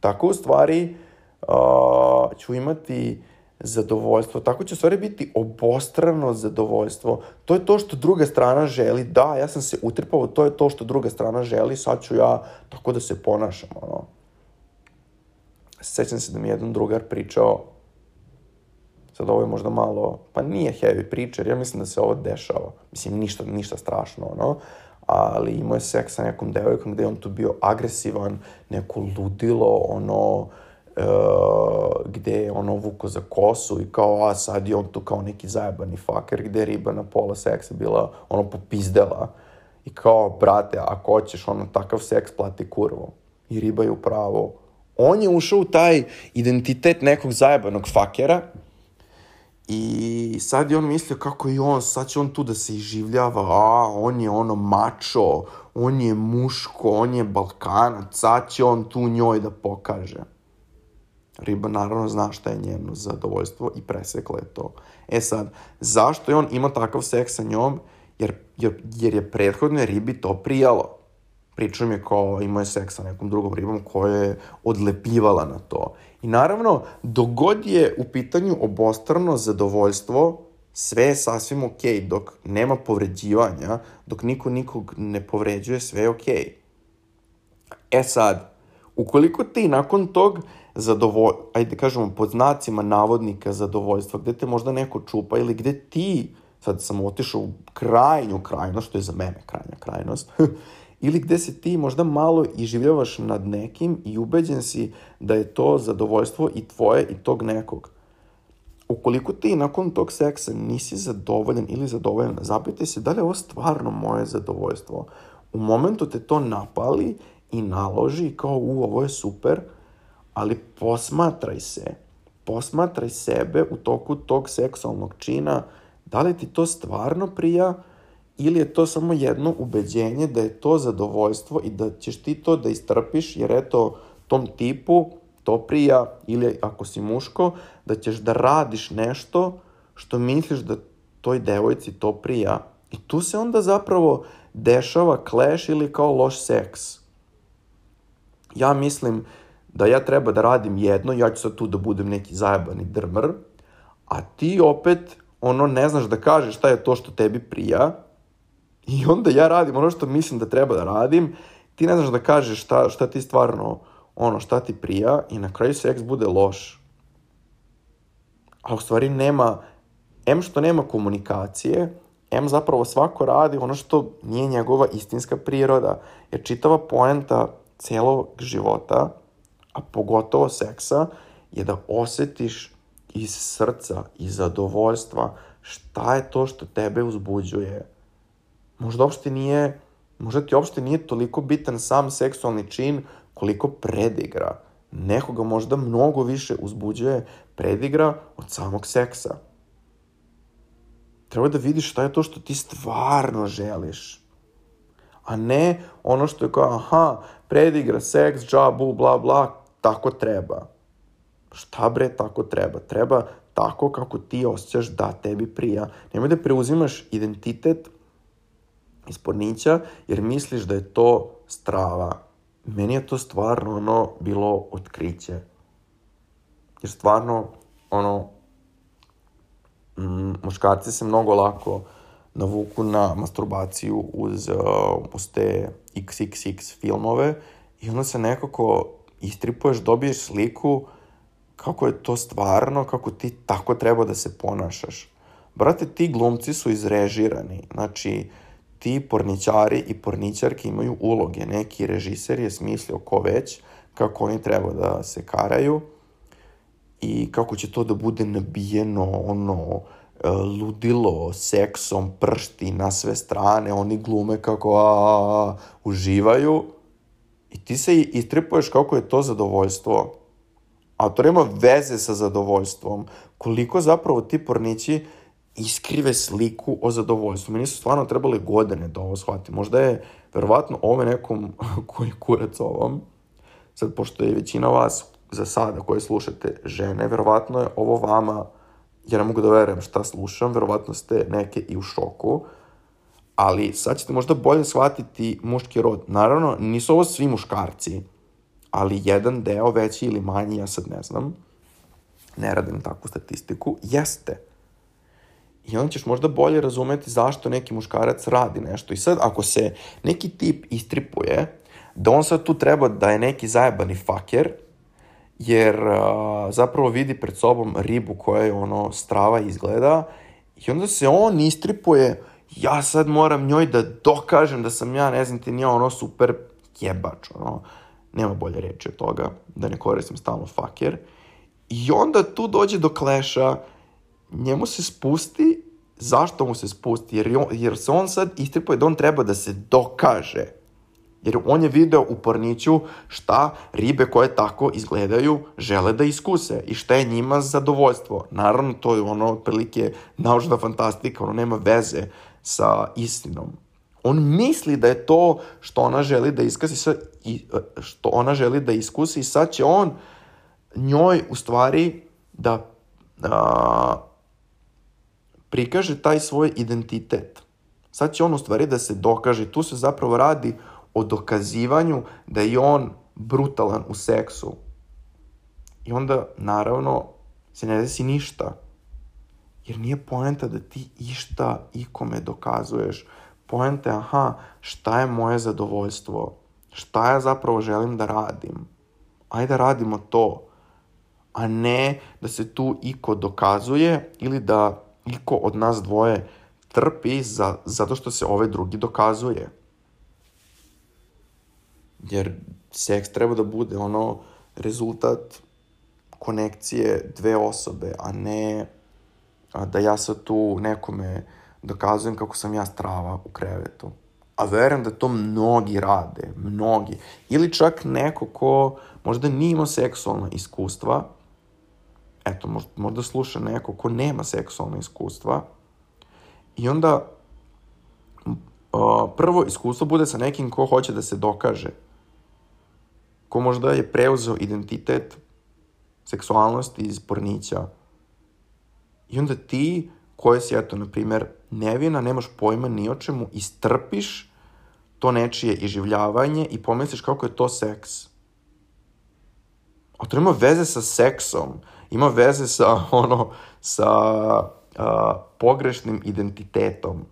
Tako u stvari uh, ću imati zadovoljstvo, tako će u stvari biti obostrano zadovoljstvo. To je to što druga strana želi. Da, ja sam se utrpao, to je to što druga strana želi, sad ću ja tako da se ponašam. Ono. Sećam se da mi jedan drugar pričao Sad ovo je možda malo, pa nije heavy priča, ja mislim da se ovo dešava. Mislim, ništa, ništa strašno, ono. Ali imao je seks sa nekom devojkom gde je on tu bio agresivan, neko ludilo, ono, e, gde je ono vuko za kosu i kao, a sad je on tu kao neki zajebani faker, gde je riba na pola seksa bila, ono, popizdela. I kao, brate, ako hoćeš ono takav seks, plati kurvo. I riba je upravo. On je ušao u taj identitet nekog zajebanog fakera, I sad je on mislio kako je on, sad će on tu da se iživljava, a on je ono mačo, on je muško, on je balkanac, sad će on tu njoj da pokaže. Riba naravno zna šta je njeno zadovoljstvo i presekla je to. E sad, zašto je on imao takav seks sa njom? Jer, jer, jer je prethodne ribi to prijalo. Pričam je kao imao je seks sa nekom drugom ribom koja je odlepljivala na to. I naravno, dogod je u pitanju obostrano zadovoljstvo, sve je sasvim okej, okay, dok nema povređivanja, dok niko nikog ne povređuje, sve je okej. Okay. E sad, ukoliko ti nakon tog zadovolj, ajde kažemo pod znacima navodnika zadovoljstva, gde te možda neko čupa ili gde ti, sad sam otišao u krajnju krajnost, što je za mene krajnja krajnost, ili gde se ti možda malo iživljavaš nad nekim i ubeđen si da je to zadovoljstvo i tvoje i tog nekog. Ukoliko ti nakon tog seksa nisi zadovoljan ili zadovoljan, zapitaj se da li je ovo stvarno moje zadovoljstvo. U momentu te to napali i naloži kao u ovo je super, ali posmatraj se, posmatraj sebe u toku tog seksualnog čina, da li ti to stvarno prija ili je to samo jedno ubeđenje da je to zadovoljstvo i da ćeš ti to da istrpiš jer eto tom tipu to prija ili ako si muško da ćeš da radiš nešto što misliš da toj devojci to prija i tu se onda zapravo dešava clash ili kao loš seks. Ja mislim da ja treba da radim jedno, ja ću sad tu da budem neki zajebani drmr, a ti opet ono ne znaš da kažeš šta je to što tebi prija i onda ja radim ono što mislim da treba da radim, ti ne znaš da kažeš šta, šta ti stvarno, ono, šta ti prija i na kraju seks bude loš. A u stvari nema, em što nema komunikacije, em zapravo svako radi ono što nije njegova istinska priroda. Jer čitava poenta celog života a pogotovo seksa, je da osetiš iz srca, i zadovoljstva šta je to što tebe uzbuđuje. Možda uopšte nije, možda ti uopšte nije toliko bitan sam seksualni čin koliko predigra. Nekoga možda mnogo više uzbuđuje predigra od samog seksa. Treba da vidiš šta je to što ti stvarno želiš. A ne ono što je kao, aha, predigra, seks, džabu, bla, bla, tako treba. Šta bre tako treba? Treba tako kako ti osjećaš da tebi prija. Nemoj da preuzimaš identitet iz pornića jer misliš da je to strava. Meni je to stvarno ono bilo otkriće. Jer stvarno ono mm, muškarci se mnogo lako navuku na masturbaciju uz, uh, uz te XXX filmove i onda se nekako istripuješ, dobiješ sliku kako je to stvarno, kako ti tako treba da se ponašaš. Brate, ti glumci su izrežirani. Znači, ti porničari i porničarke imaju uloge. Neki režiser je smislio ko već, kako oni treba da se karaju i kako će to da bude nabijeno, ono, e, ludilo, seksom, pršti na sve strane, oni glume kako a, a, a, uživaju I ti se istripuješ kako je to zadovoljstvo, a to nema veze sa zadovoljstvom. Koliko zapravo ti pornići iskrive sliku o zadovoljstvu. Meni su stvarno trebali godine da ovo shvati. Možda je, verovatno, ove nekom koji je kurac ovom, sad pošto je većina vas za sada koje slušate žene, verovatno je ovo vama, ja ne mogu da verujem šta slušam, verovatno ste neke i u šoku, ali sad ćete možda bolje shvatiti muški rod. Naravno, nisu ovo svi muškarci, ali jedan deo, veći ili manji, ja sad ne znam, ne radim takvu statistiku, jeste. I onda ćeš možda bolje razumeti zašto neki muškarac radi nešto. I sad, ako se neki tip istripuje, da on sad tu treba da je neki zajebani faker, jer uh, zapravo vidi pred sobom ribu koja je ono strava izgleda i onda se on istripuje ja sad moram njoj da dokažem da sam ja, ne znam ti, nije ono super jebač, ono, nema bolje reči od toga, da ne koristim stalno faker. I onda tu dođe do kleša, njemu se spusti, zašto mu se spusti? Jer, on, jer se on sad istripuje da on treba da se dokaže. Jer on je video u porniću šta ribe koje tako izgledaju žele da iskuse i šta je njima zadovoljstvo. Naravno, to je ono otprilike naučna fantastika, ono nema veze sa istinom. On misli da je to što ona želi da iskasi, što ona želi da iskusi i sad će on njoj u stvari da prikaže taj svoj identitet. Sad će on u stvari da se dokaže. Tu se zapravo radi o dokazivanju da je on brutalan u seksu. I onda, naravno, se ne desi ništa. Jer nije poenta da ti išta ikome dokazuješ. Poenta je, aha, šta je moje zadovoljstvo? Šta ja zapravo želim da radim? Ajde da radimo to. A ne da se tu iko dokazuje ili da iko od nas dvoje trpi za, zato što se ovaj drugi dokazuje. Jer seks treba da bude ono rezultat konekcije dve osobe, a ne a da ja sad tu nekome dokazujem kako sam ja strava u krevetu. A verujem da to mnogi rade, mnogi. Ili čak neko ko možda nije imao seksualna iskustva, eto, možda, možda sluša neko ko nema seksualna iskustva, i onda uh, prvo iskustvo bude sa nekim ko hoće da se dokaže, ko možda je preuzeo identitet seksualnosti iz pornića. I onda ti, koje si, eto, na primer, nevina, nemaš pojma ni o čemu, istrpiš to nečije iživljavanje i pomisliš kako je to seks. A to ima veze sa seksom, ima veze sa, ono, sa a, pogrešnim identitetom.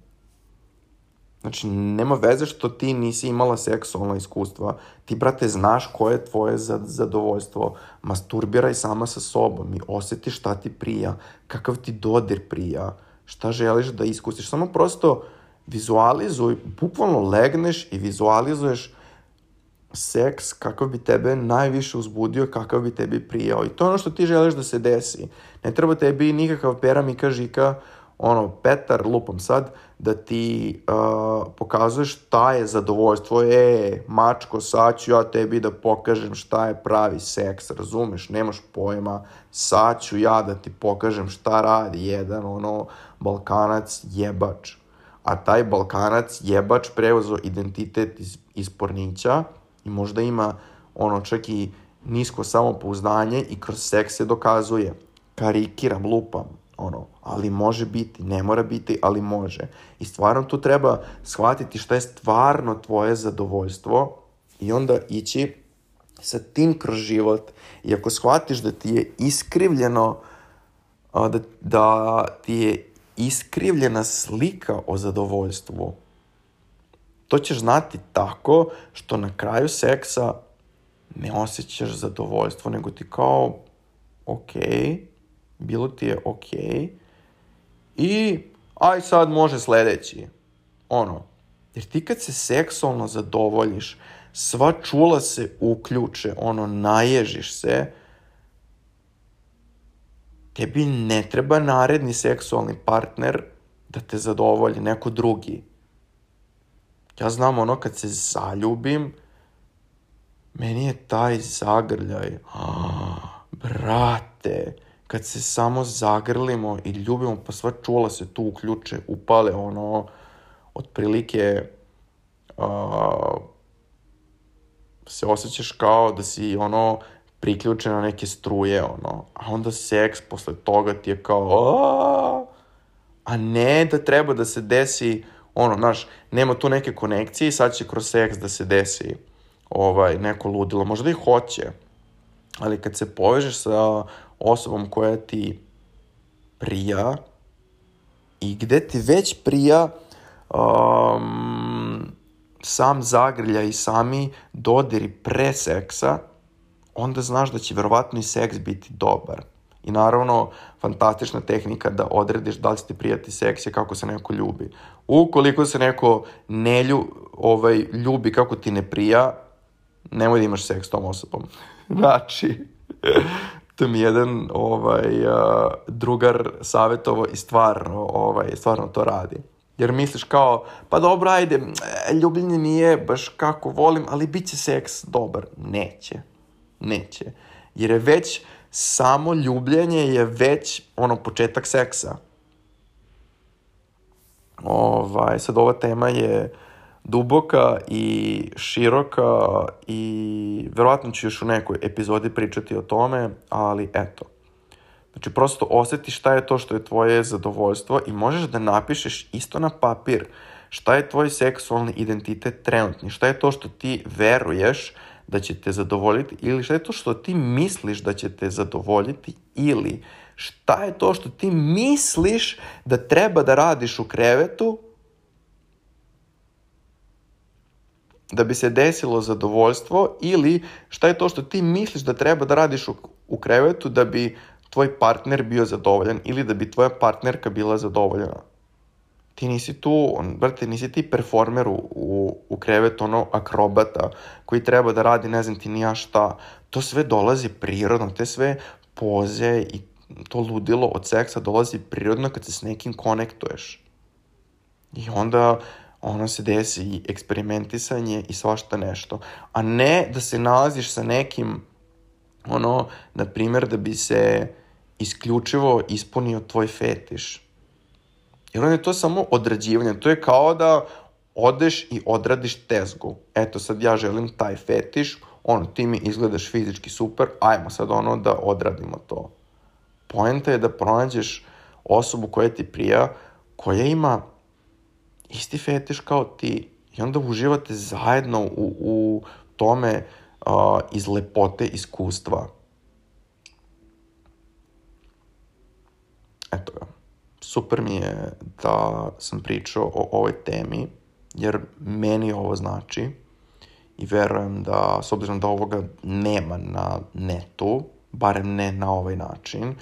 Znači, nema veze što ti nisi imala seksualna iskustva. Ti, brate, znaš koje je tvoje zadovoljstvo. Masturbiraj sama sa sobom i osjeti šta ti prija, kakav ti dodir prija, šta želiš da iskusiš. Samo prosto vizualizuj, bukvalno legneš i vizualizuješ seks kakav bi tebe najviše uzbudio, kakav bi tebi prijao. I to je ono što ti želiš da se desi. Ne treba tebi nikakav pera Mika Žika ono, Petar, lupam sad, da ti uh, pokazuješ šta je zadovoljstvo, e, mačko, sad ću ja tebi da pokažem šta je pravi seks, razumeš, nemaš pojma, sad ću ja da ti pokažem šta radi jedan, ono, balkanac jebač. A taj balkanac jebač preuzeo identitet iz, iz pornića i možda ima, ono, čak i nisko samopouzdanje i kroz seks se dokazuje. Karikiram, lupam, ono, ali može biti, ne mora biti, ali može. I stvarno tu treba shvatiti šta je stvarno tvoje zadovoljstvo i onda ići sa tim kroz život. I ako shvatiš da ti je iskrivljeno, da, da ti je iskrivljena slika o zadovoljstvu, to ćeš znati tako što na kraju seksa ne osjećaš zadovoljstvo, nego ti kao, okay, bilo ti je. Okay. I aj sad može sledeći. Ono, jer ti kad se seksualno zadovoljiš, sva čula se uključe, ono, naježiš se, tebi ne treba naredni seksualni partner da te zadovolji, neko drugi. Ja znam ono kad se zaljubim, meni je taj zagrljaj, ah, brate, kad se samo zagrlimo i ljubimo, pa sva čula se tu uključe, upale, ono, otprilike uh, se osjećaš kao da si, ono, priključen na neke struje, ono, a onda seks posle toga ti je kao, a, a ne da treba da se desi, ono, znaš, nema tu neke konekcije i sad će kroz seks da se desi ovaj, neko ludilo, možda i hoće, ali kad se povežeš sa osobom koja ti prija i gde ti već prija um, sam zagrlja i sami dodiri pre seksa, onda znaš da će verovatno i seks biti dobar. I naravno, fantastična tehnika da odrediš da li će ti prijati seks je kako se neko ljubi. Ukoliko se neko ne lju, ovaj, ljubi kako ti ne prija, nemoj da imaš seks s tom osobom. znači, to mi jedan ovaj, uh, drugar savjetovo i stvarno, ovaj, stvarno to radi. Jer misliš kao, pa dobro, ajde, e, ljubljenje nije baš kako volim, ali bit će seks dobar. Neće. Neće. Jer je već samo ljubljenje je već ono početak seksa. Ovaj, sad ova tema je duboka i široka i verovatno ću još u nekoj epizodi pričati o tome, ali eto. Znači, prosto osjeti šta je to što je tvoje zadovoljstvo i možeš da napišeš isto na papir šta je tvoj seksualni identitet trenutni, šta je to što ti veruješ da će te zadovoljiti ili šta je to što ti misliš da će te zadovoljiti ili šta je to što ti misliš da treba da radiš u krevetu da bi se desilo zadovoljstvo ili šta je to što ti misliš da treba da radiš u, u krevetu da bi tvoj partner bio zadovoljan ili da bi tvoja partnerka bila zadovoljena. Ti nisi tu, on, brate, nisi ti performer u, u, u krevetu, ono, akrobata, koji treba da radi ne znam ti ni ja šta. To sve dolazi prirodno, te sve poze i to ludilo od seksa dolazi prirodno kad se s nekim konektuješ. I onda ono se desi i eksperimentisanje i svašta nešto. A ne da se nalaziš sa nekim, ono, na primjer, da bi se isključivo ispunio tvoj fetiš. Jer on je to samo odrađivanje. To je kao da odeš i odradiš tezgu. Eto, sad ja želim taj fetiš, ono, ti mi izgledaš fizički super, ajmo sad ono da odradimo to. Poenta je da pronađeš osobu koja ti prija, koja ima isti fetiš kao ti i onda uživate zajedno u, u tome uh, iz lepote iskustva. Eto ga. Super mi je da sam pričao o ovoj temi, jer meni ovo znači i verujem da, s obzirom da ovoga nema na netu, barem ne na ovaj način,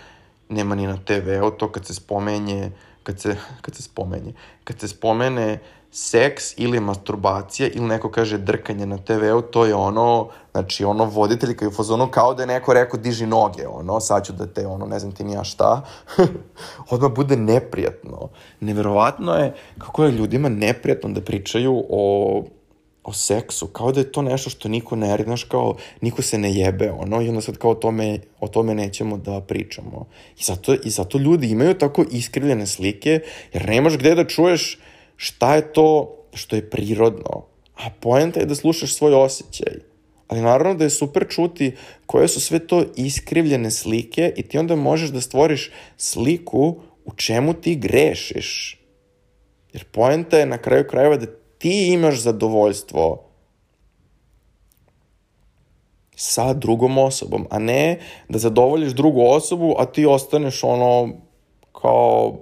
nema ni na TV-u, to kad se spomenje, kad se, kad se spomenje, kad se spomene seks ili masturbacija ili neko kaže drkanje na TV-u, to je ono, znači ono voditelj koji je u fazonu kao da je neko rekao diži noge, ono, sad ću da te, ono, ne znam ti ni ja šta, odmah bude neprijatno. Neverovatno je kako je ljudima neprijatno da pričaju o o seksu, kao da je to nešto što niko ne radi, znaš, kao niko se ne jebe, ono, i onda sad kao o tome, o tome nećemo da pričamo. I zato, I zato ljudi imaju tako iskrivljene slike, jer nemaš gde da čuješ šta je to što je prirodno. A poenta je da slušaš svoj osjećaj. Ali naravno da je super čuti koje su sve to iskrivljene slike i ti onda možeš da stvoriš sliku u čemu ti grešiš. Jer poenta je na kraju krajeva da ti imaš zadovoljstvo sa drugom osobom, a ne da zadovoljiš drugu osobu, a ti ostaneš ono kao,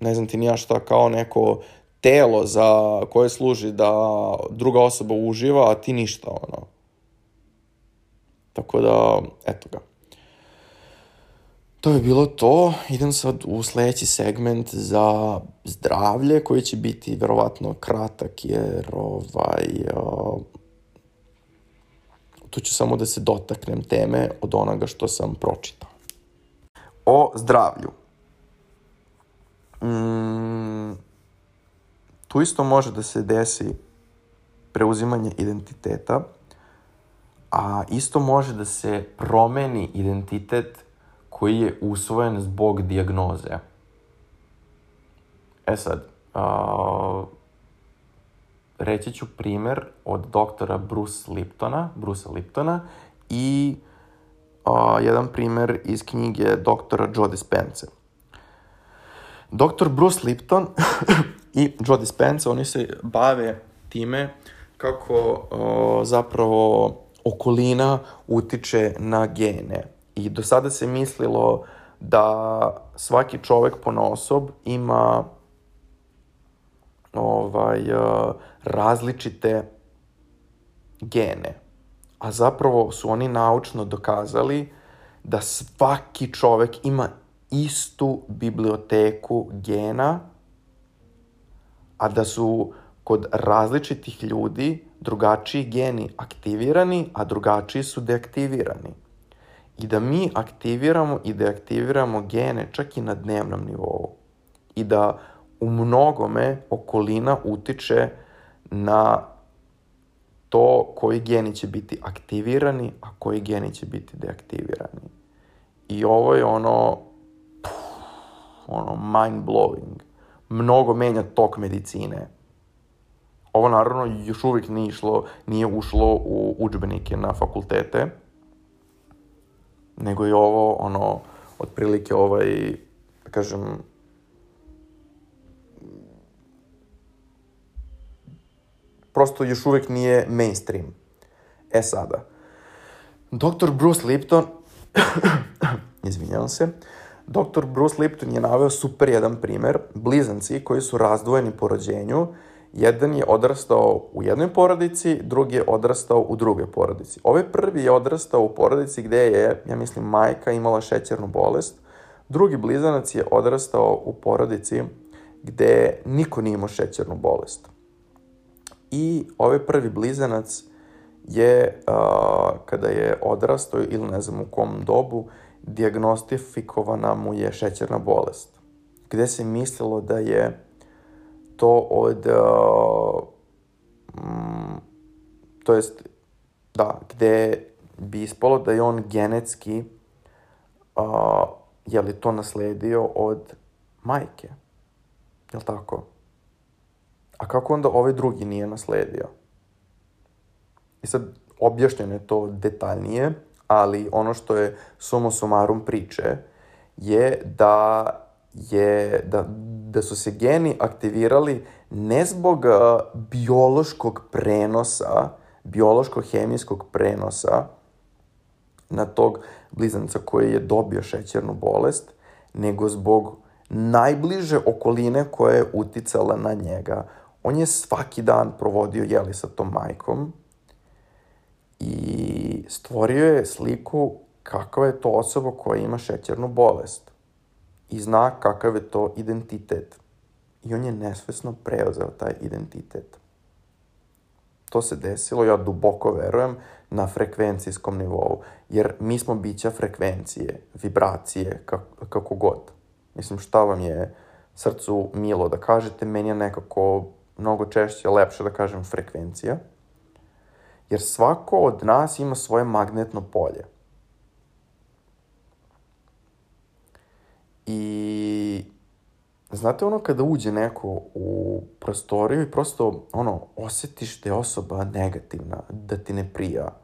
ne znam ti nija šta, kao neko telo za koje služi da druga osoba uživa, a ti ništa, ono. Tako da, eto ga. To bi bilo to. Idem sad u sledeći segment za zdravlje, koji će biti verovatno kratak, jer ovaj, uh, tu ću samo da se dotaknem teme od onoga što sam pročitao. O zdravlju. Mm, tu isto može da se desi preuzimanje identiteta, a isto može da se promeni identitet koji je usvojen zbog dijagnoze. E sad, a, reći ću primer od doktora Bruce Liptona, Bruce Liptona i a, jedan primer iz knjige doktora Joe Dispenza. Doktor Bruce Lipton i Joe Dispenza, oni se bave time kako o, zapravo okolina utiče na gene. I do sada se mislilo da svaki čovek po osob ima ovaj, eh, različite gene. A zapravo su oni naučno dokazali da svaki čovek ima istu biblioteku gena, a da su kod različitih ljudi drugačiji geni aktivirani, a drugačiji su deaktivirani i da mi aktiviramo i deaktiviramo gene čak i na dnevnom nivou. I da u mnogome okolina utiče na to koji geni će biti aktivirani, a koji geni će biti deaktivirani. I ovo je ono, pff, ono mind blowing. Mnogo menja tok medicine. ovo naravno još uvijek nije, išlo, nije ušlo u učbenike na fakultete, nego je ovo, ono, otprilike ovaj, da kažem, prosto još uvijek nije mainstream. E sada, Dr. Bruce Lipton, izvinjavam se, Dr. Bruce Lipton je naveo super jedan primer, blizanci koji su razdvojeni po rođenju, jedan je odrastao u jednoj porodici, drugi je odrastao u drugoj porodici. Ovaj prvi je odrastao u porodici gde je, ja mislim, majka imala šećernu bolest, drugi blizanac je odrastao u porodici gde niko nije imao šećernu bolest. I ovaj prvi blizanac je, uh, kada je odrastao ili ne znam u kom dobu, diagnostifikovana mu je šećerna bolest. Gde se mislilo da je to od... Uh, mm, to jest, da, gde bi ispalo da je on genetski uh, je li to nasledio od majke. Jel tako? A kako onda ovaj drugi nije nasledio? I sad, objašnjeno je to detaljnije, ali ono što je sumo sumarum priče je da je, da, da su se geni aktivirali ne zbog biološkog prenosa, biološko-hemijskog prenosa na tog blizanca koji je dobio šećernu bolest, nego zbog najbliže okoline koja je uticala na njega. On je svaki dan provodio jeli sa tom majkom i stvorio je sliku kakva je to osoba koja ima šećernu bolest i zna kakav je to identitet. I on je nesvesno preuzeo taj identitet. To se desilo, ja duboko verujem, na frekvencijskom nivou. Jer mi smo bića frekvencije, vibracije, kako, kako god. Mislim, šta vam je srcu milo da kažete, meni je nekako mnogo češće, lepše da kažem frekvencija. Jer svako od nas ima svoje magnetno polje. I znate ono kada uđe neko u prostoriju i prosto ono osetiš da je osoba negativna, da ti ne prija.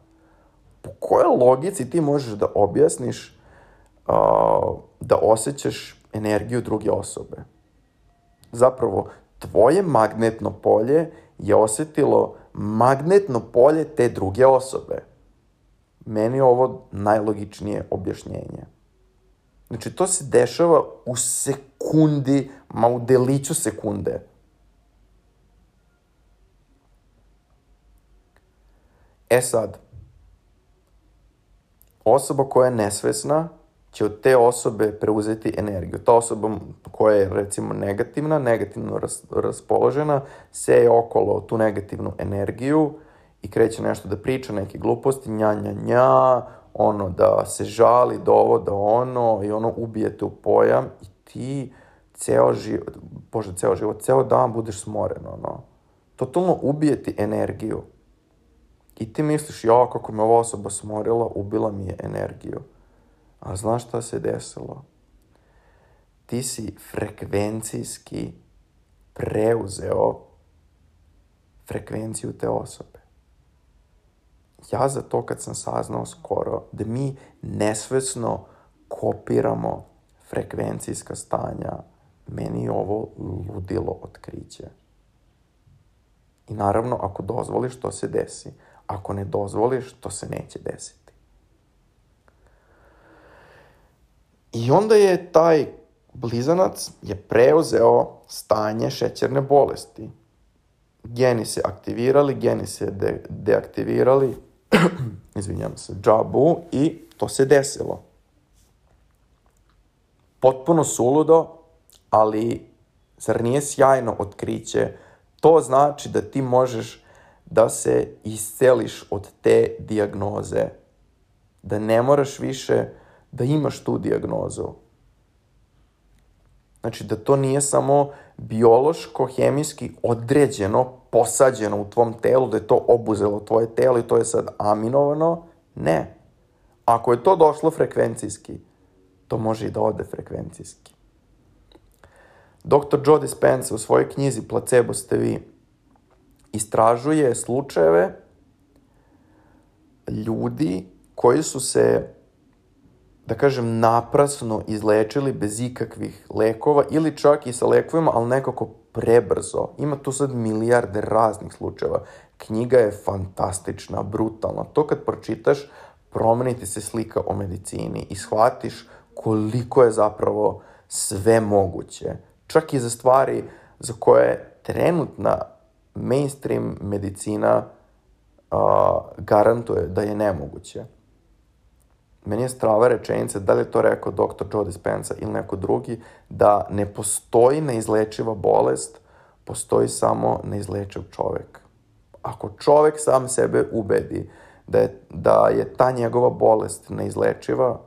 Po kojoj logici ti možeš da objasniš uh, da osjećaš energiju druge osobe? Zapravo, tvoje magnetno polje je osetilo magnetno polje te druge osobe. Meni je ovo najlogičnije objašnjenje. Znači, to se dešava u sekundi, ma u deliću sekunde. E sad, osoba koja je nesvesna će od te osobe preuzeti energiju. Ta osoba koja je recimo negativna, negativno ras, raspoložena, seje okolo tu negativnu energiju i kreće nešto da priča, neke gluposti, nja, nja, nja, ono, da se žali do ovo, da ono, i ono ubijete u pojam i ti ceo život, bože, ceo život, ceo dan budeš smoren, ono. Totalno ubije ti energiju. I ti misliš, ja, kako me ova osoba smorila, ubila mi je energiju. A znaš šta se desilo? Ti si frekvencijski preuzeo frekvenciju te osobe. Ja za to kad sam saznao skoro da mi nesvesno kopiramo frekvencijska stanja, meni je ovo ludilo otkriće. I naravno, ako dozvoliš, to se desi. Ako ne dozvoliš, to se neće desiti. I onda je taj blizanac je preuzeo stanje šećerne bolesti. Geni se aktivirali, geni se de deaktivirali, izvinjam se, džabu i to se desilo. Potpuno suludo, ali zar nije sjajno otkriće? To znači da ti možeš da se isceliš od te diagnoze. Da ne moraš više da imaš tu diagnozu. Znači da to nije samo biološko, hemijski određeno, posađeno u tvom telu, da je to obuzelo tvoje telo i to je sad aminovano. Ne. Ako je to došlo frekvencijski, to može i da ode frekvencijski. Dr. Joe Dispenza u svojoj knjizi Placebo ste vi istražuje slučajeve ljudi koji su se, da kažem, naprasno izlečili bez ikakvih lekova ili čak i sa lekovima, ali nekako prebrzo. Ima tu sad milijarde raznih slučajeva. Knjiga je fantastična, brutalna. To kad pročitaš, promeniti se slika o medicini i shvatiš koliko je zapravo sve moguće. Čak i za stvari za koje trenutna mainstream medicina uh, garantuje da je nemoguće. Meni je strava rečenica, da li je to rekao dr. Joe Dispenza ili neko drugi, da ne postoji neizlečiva bolest, postoji samo neizlečiv čovek. Ako čovek sam sebe ubedi da je, da je ta njegova bolest neizlečiva,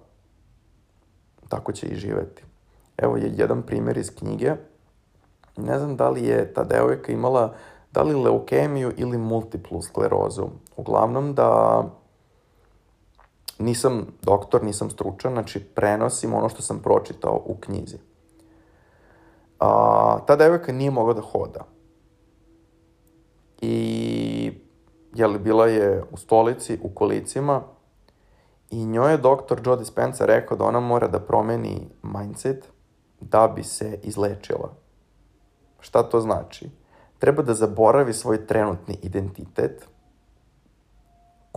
tako će i živeti. Evo je jedan primjer iz knjige. Ne znam da li je ta devojka imala da li leukemiju ili multiplu sklerozu. Uglavnom da nisam doktor, nisam stručan, znači prenosim ono što sam pročitao u knjizi. A, ta devojka nije mogla da hoda. I, jeli, bila je u stolici, u kolicima, i njoj je doktor Joe Dispenza rekao da ona mora da promeni mindset da bi se izlečila. Šta to znači? Treba da zaboravi svoj trenutni identitet,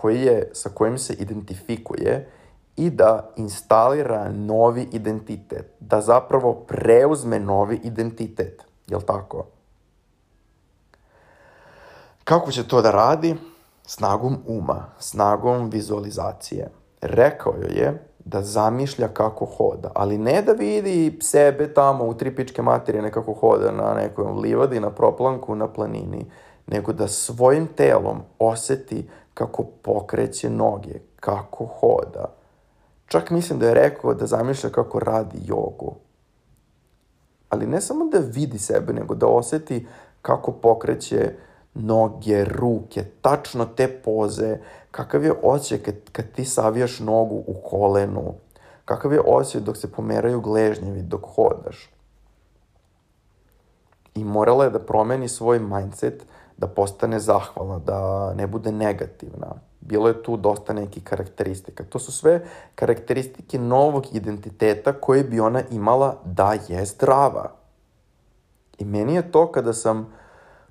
koji je, sa kojim se identifikuje i da instalira novi identitet, da zapravo preuzme novi identitet, jel tako? Kako će to da radi? Snagom uma, snagom vizualizacije. Rekao joj je da zamišlja kako hoda, ali ne da vidi sebe tamo u tri pičke materije nekako hoda na nekoj livadi, na proplanku, na planini, nego da svojim telom oseti kako pokreće noge, kako hoda. Čak mislim da je rekao da zamišlja kako radi jogu. Ali ne samo da vidi sebe, nego da oseti kako pokreće noge, ruke, tačno te poze, kakav je osjećaj kad, kad ti savijaš nogu u kolenu, kakav je osjećaj dok se pomeraju gležnjevi, dok hodaš. I morala je da promeni svoj mindset, da postane zahvalna, da ne bude negativna. Bilo je tu dosta nekih karakteristika. To su sve karakteristike novog identiteta koje bi ona imala da je zdrava. I meni je to kada sam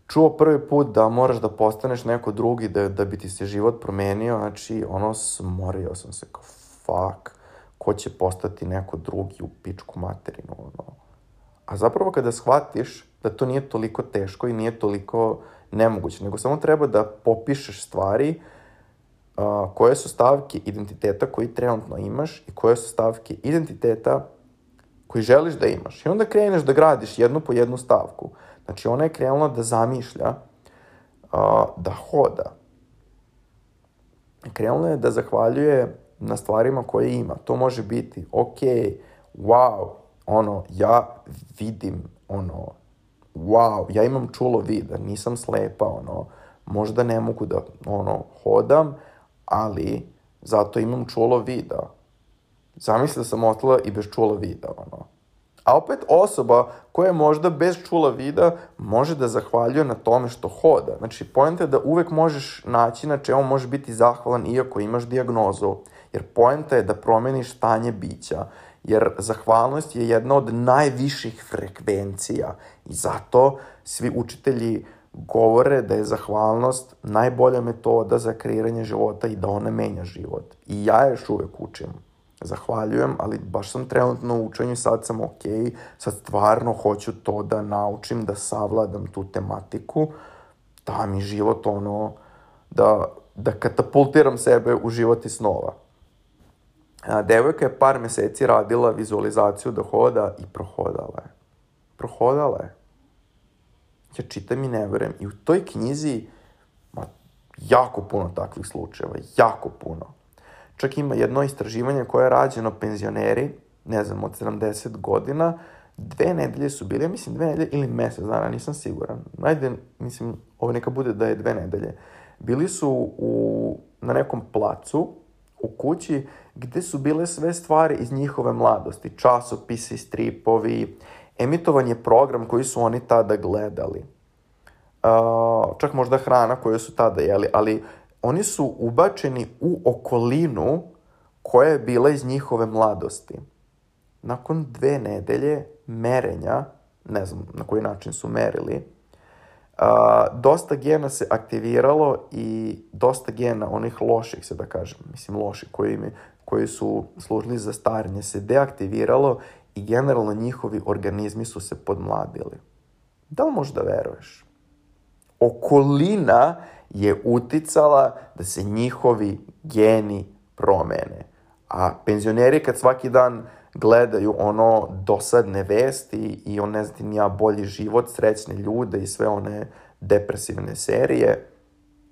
čuo prvi put da moraš da postaneš neko drugi da, da bi ti se život promenio, znači ono smorio sam se kao fuck, ko će postati neko drugi u pičku materinu, ono. A zapravo kada shvatiš da to nije toliko teško i nije toliko nemoguće, nego samo treba da popišeš stvari uh, koje su stavke identiteta koji trenutno imaš i koje su stavke identiteta koji želiš da imaš. I onda kreneš da gradiš jednu po jednu stavku. Znači, ona je krenula da zamišlja uh, da hoda. Krenula je da zahvaljuje na stvarima koje ima. To može biti, ok, wow, ono, ja vidim, ono, wow, ja imam čulo vida, nisam slepa, ono, možda ne mogu da, ono, hodam, ali zato imam čulo vida. Zamisli da sam ostala i bez čula vida, ono. A opet osoba koja je možda bez čula vida može da zahvaljuje na tome što hoda. Znači, pojenta je da uvek možeš naći na čemu možeš biti zahvalan iako imaš diagnozu. Jer pojenta je da promeniš stanje bića. Jer zahvalnost je jedna od najviših frekvencija i zato svi učitelji govore da je zahvalnost najbolja metoda za kreiranje života i da ona menja život. I ja još uvek učim zahvaljujem, ali baš sam trenutno u učenju i sad sam ok, sad stvarno hoću to da naučim, da savladam tu tematiku, da mi život ono, da, da katapultiram sebe u život i snova. Devojka je par meseci radila vizualizaciju da hoda i prohodala je. Prohodala je. Ja čitam i ne verujem. I u toj knjizi ma, jako puno takvih slučajeva, jako puno. Čak ima jedno istraživanje koje je rađeno penzioneri, ne znam, od 70 godina, dve nedelje su bili, ja mislim dve nedelje ili mesec dana, nisam siguran. Ajde, mislim, ovo neka bude da je dve nedelje. Bili su u, na nekom placu, u kući, gde su bile sve stvari iz njihove mladosti, časopisi, stripovi, emitovan je program koji su oni tada gledali. uh, čak možda hrana koju su tada jeli, ali oni su ubačeni u okolinu koja je bila iz njihove mladosti. Nakon dve nedelje merenja, ne znam na koji način su merili, a, dosta gena se aktiviralo i dosta gena, onih loših se da kažem, mislim loši, koji, mi, koji su služili za starenje, se deaktiviralo i generalno njihovi organizmi su se podmladili. Da li možeš da veruješ? Okolina je uticala da se njihovi geni promene. A penzioneri kad svaki dan gledaju ono dosadne vesti i on ne znam nija bolji život, srećne ljude i sve one depresivne serije,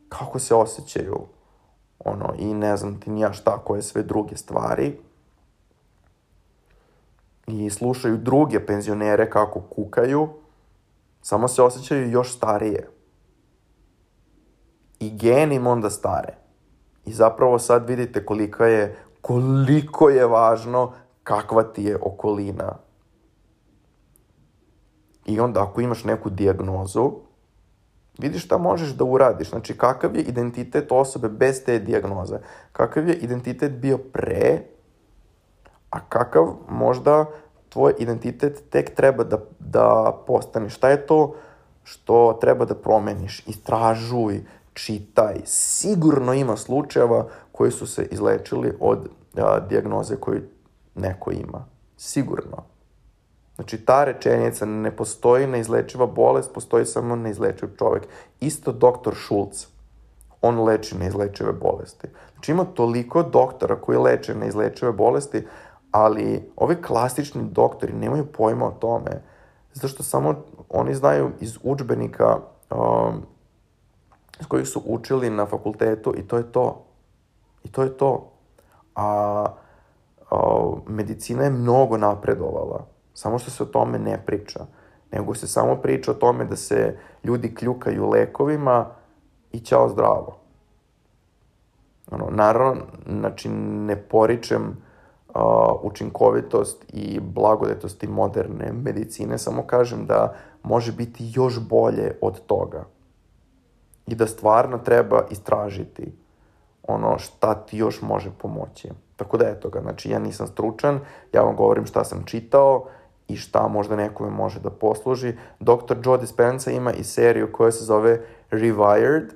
kako se osjećaju ono, i ne znam ti nija šta, koje sve druge stvari. I slušaju druge penzionere kako kukaju, samo se osjećaju još starije. I geni im onda stare. I zapravo sad vidite kolika je, koliko je važno kakva ti je okolina. I onda ako imaš neku dijagnozu, vidiš šta možeš da uradiš. Znači, kakav je identitet osobe bez te dijagnoze? Kakav je identitet bio pre, a kakav možda tvoj identitet tek treba da, da postane? Šta je to što treba da promeniš? Istražuj, čitaj. Sigurno ima slučajeva koji su se izlečili od a, dijagnoze koju neko ima. Sigurno. Znači, ta rečenica ne postoji neizlečiva bolest, postoji samo neizlečiv čovek. Isto doktor Šulc. On leči neizlečive bolesti. Znači, ima toliko doktora koji leče neizlečive bolesti, ali ovi klasični doktori nemaju pojma o tome, zato što samo oni znaju iz učbenika um, s kojih su učili na fakultetu i to je to. I to je to. A o, medicina je mnogo napredovala, samo što se o tome ne priča. Nego se samo priča o tome da se ljudi kljukaju lekovima i ćao zdravo. Ono, naravno, znači, ne poričem uh, učinkovitost i blagodetosti moderne medicine, samo kažem da može biti još bolje od toga. I da stvarno treba istražiti ono šta ti još može pomoći. Tako da eto ga, znači ja nisam stručan, ja vam govorim šta sam čitao i šta možda nekome može da posluži. Dr. Joe Dispenza ima i seriju koja se zove Rewired,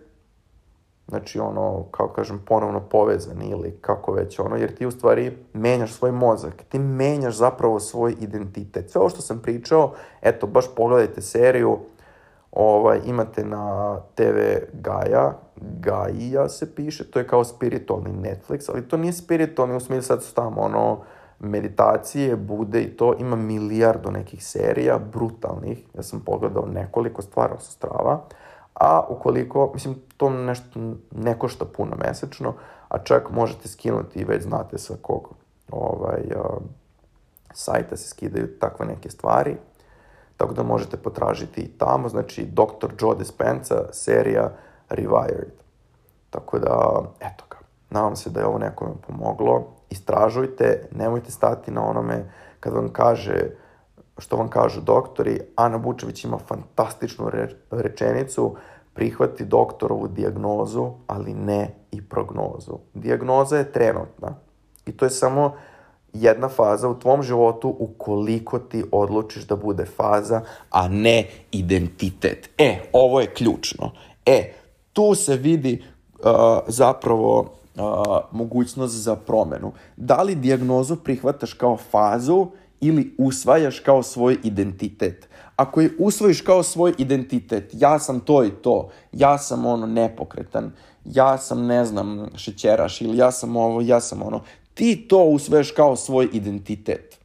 znači ono, kako kažem, ponovno povezan ili kako već ono, jer ti u stvari menjaš svoj mozak, ti menjaš zapravo svoj identitet. Sve ovo što sam pričao, eto, baš pogledajte seriju, ovaj, imate na TV Gaja, Gaia se piše, to je kao spiritualni Netflix, ali to nije spiritualni u smislu sad su tamo ono meditacije, bude i to, ima milijardu nekih serija, brutalnih, ja sam pogledao nekoliko, stvarno sa strava, a ukoliko, mislim, to nešto ne košta puno mesečno, a čak možete skinuti i već znate sa kog ovaj, uh, sajta se skidaju takve neke stvari, tako da možete potražiti i tamo, znači Dr. Joe Dispenza, serija Rewired. Tako da, eto ga, nadam se da je ovo nekome pomoglo. Istražujte, nemojte stati na onome kad vam kaže što vam kažu doktori. Ana Bučević ima fantastičnu re rečenicu, prihvati doktorovu diagnozu, ali ne i prognozu. Diagnoza je trenutna i to je samo jedna faza u tvom životu ukoliko ti odlučiš da bude faza, a ne identitet. E, ovo je ključno. E, tu se vidi uh, zapravo uh, mogućnost za promenu. Da li dijagnozu prihvataš kao fazu ili usvajaš kao svoj identitet? Ako je usvojiš kao svoj identitet, ja sam to i to, ja sam ono nepokretan, ja sam, ne znam, šećeraš ili ja sam ovo, ja sam ono, ti to usvoješ kao svoj identitet.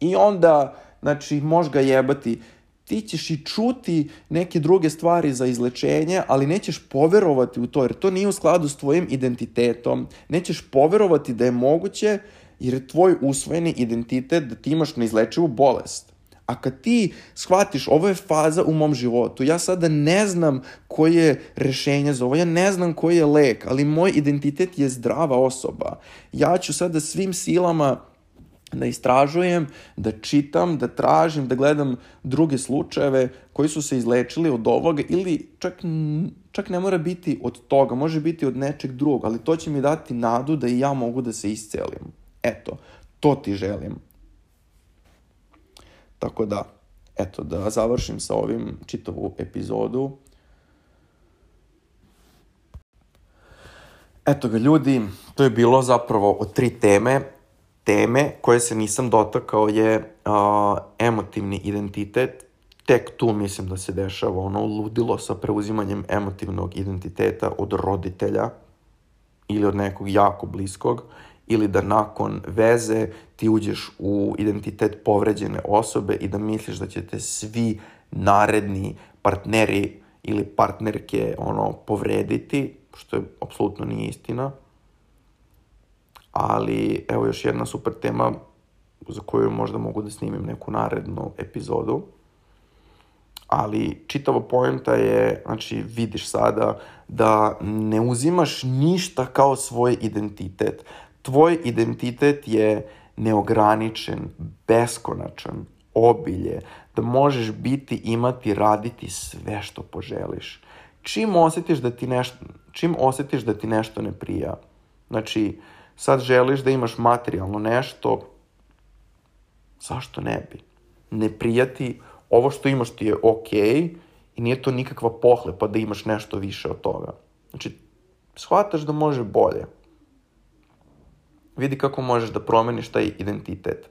I onda, znači, možeš ga jebati, ti ćeš i čuti neke druge stvari za izlečenje, ali nećeš poverovati u to, jer to nije u skladu s tvojim identitetom. Nećeš poverovati da je moguće, jer je tvoj usvojeni identitet da ti imaš neizlečivu bolest. A kad ti shvatiš, ovo je faza u mom životu, ja sada ne znam koje je rešenje za ovo, ja ne znam koji je lek, ali moj identitet je zdrava osoba. Ja ću sada svim silama da istražujem, da čitam, da tražim, da gledam druge slučajeve koji su se izlečili od ovoga ili čak, čak ne mora biti od toga, može biti od nečeg drugog, ali to će mi dati nadu da i ja mogu da se iscelim. Eto, to ti želim. Tako da, eto, da završim sa ovim čitavu epizodu. Eto ga ljudi, to je bilo zapravo od tri teme teme koje se nisam dotakao je uh, emotivni identitet. Tek tu mislim da se dešava ono ludilo sa preuzimanjem emotivnog identiteta od roditelja ili od nekog jako bliskog ili da nakon veze ti uđeš u identitet povređene osobe i da misliš da ćete svi naredni partneri ili partnerke ono povrediti, što je apsolutno nije istina ali evo još jedna super tema za koju možda mogu da snimim neku narednu epizodu. Ali čitava poenta je, znači vidiš sada da ne uzimaš ništa kao svoj identitet. Tvoj identitet je neograničen, beskonačan, obilje, da možeš biti, imati, raditi sve što poželiš. Čim osjetiš da ti nešto, čim osjetiš da ti nešto ne prija, znači, sad želiš da imaš materijalno nešto, zašto ne bi? Ne prijati, ovo što imaš ti je okej okay, i nije to nikakva pohlepa da imaš nešto više od toga. Znači, shvataš da može bolje. Vidi kako možeš da promeniš taj identitet.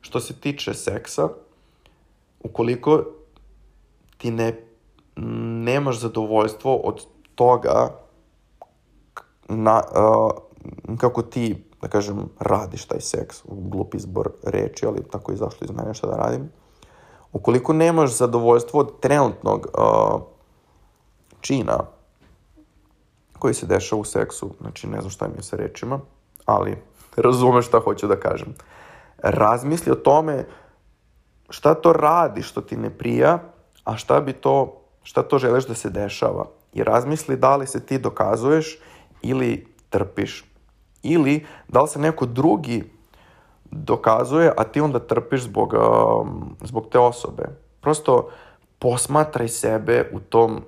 Što se tiče seksa, ukoliko ti ne, nemaš zadovoljstvo od toga na, uh, kako ti, da kažem, radiš taj seks, glup izbor reči, ali tako je zašto iz mene šta da radim. Ukoliko nemaš zadovoljstvo od trenutnog uh, čina koji se dešava u seksu, znači ne znam šta mi je sa rečima, ali razumeš šta hoću da kažem. Razmisli o tome šta to radi što ti ne prija, a šta bi to, šta to želiš da se dešava. I razmisli da li se ti dokazuješ ili trpiš ili da li se neko drugi dokazuje, a ti onda trpiš zbog, um, zbog te osobe. Prosto posmatraj sebe u tom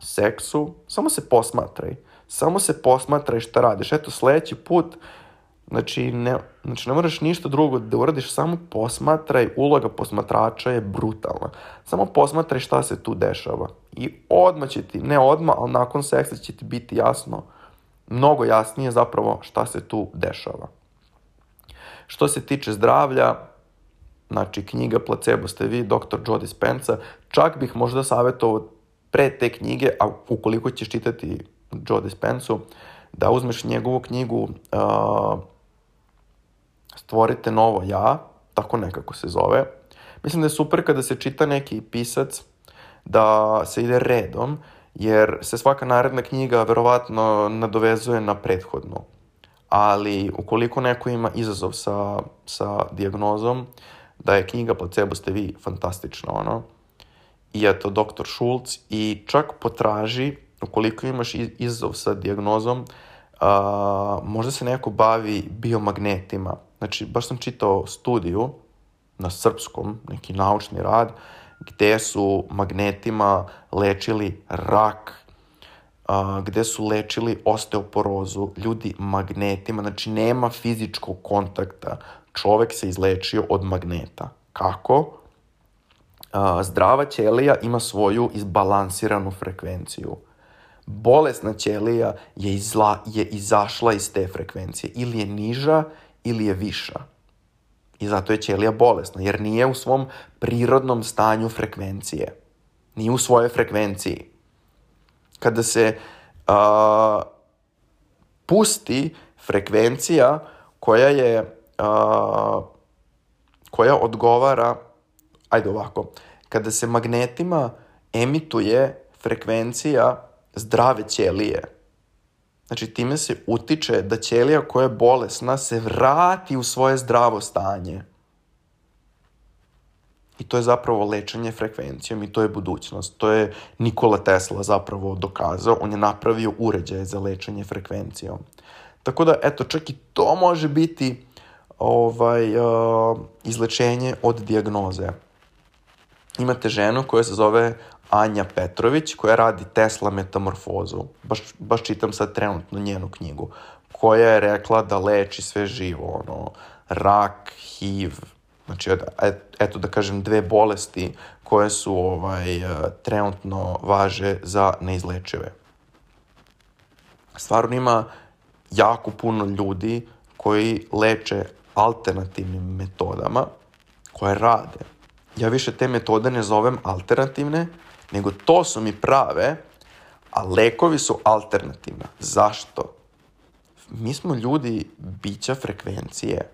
seksu, samo se posmatraj. Samo se posmatraj šta radiš. Eto, sledeći put, znači ne, znači ne moraš ništa drugo da uradiš, samo posmatraj, uloga posmatrača je brutalna. Samo posmatraj šta se tu dešava. I odmah će ti, ne odmah, ali nakon seksa će ti biti jasno mnogo jasnije zapravo šta se tu dešava. Što se tiče zdravlja, znači knjiga Placebo ste vi, dr. Joe Dispenza, čak bih možda savjetovao pre te knjige, a ukoliko ćeš čitati Joe Dispensu, da uzmeš njegovu knjigu uh, Stvorite novo ja, tako nekako se zove. Mislim da je super kada se čita neki pisac, da se ide redom, jer se svaka naredna knjiga verovatno nadovezuje na prethodnu. Ali ukoliko neko ima izazov sa, sa diagnozom, da je knjiga Placebo ste vi fantastična, ono. I eto, doktor Schulz i čak potraži, ukoliko imaš izazov sa diagnozom, a, možda se neko bavi biomagnetima. Znači, baš sam čitao studiju na srpskom, neki naučni rad, gde su magnetima lečili rak, a, gde su lečili osteoporozu, ljudi magnetima, znači nema fizičkog kontakta, čovek se izlečio od magneta. Kako? A, zdrava ćelija ima svoju izbalansiranu frekvenciju. Bolesna ćelija je, izla, je izašla iz te frekvencije. Ili je niža, ili je viša. I zato je ćelija bolesna, jer nije u svom prirodnom stanju frekvencije. Nije u svojoj frekvenciji. Kada se a, pusti frekvencija koja je a, koja odgovara ajde ovako, kada se magnetima emituje frekvencija zdrave ćelije, Znači, time se utiče da ćelija koja je bolesna se vrati u svoje zdravo stanje. I to je zapravo lečenje frekvencijom i to je budućnost. To je Nikola Tesla zapravo dokazao. On je napravio uređaj za lečenje frekvencijom. Tako da, eto, čak i to može biti ovaj, uh, izlečenje od dijagnoze. Imate ženu koja se zove Anja Petrović, koja radi Tesla metamorfozu. Baš, baš čitam sad trenutno njenu knjigu. Koja je rekla da leči sve živo, ono, rak, HIV, znači, eto da kažem, dve bolesti koje su ovaj, trenutno važe za neizlečive. Stvarno ima jako puno ljudi koji leče alternativnim metodama koje rade. Ja više te metode ne zovem alternativne, nego to su mi prave, a lekovi su alternativna. Zašto? Mi smo ljudi bića frekvencije.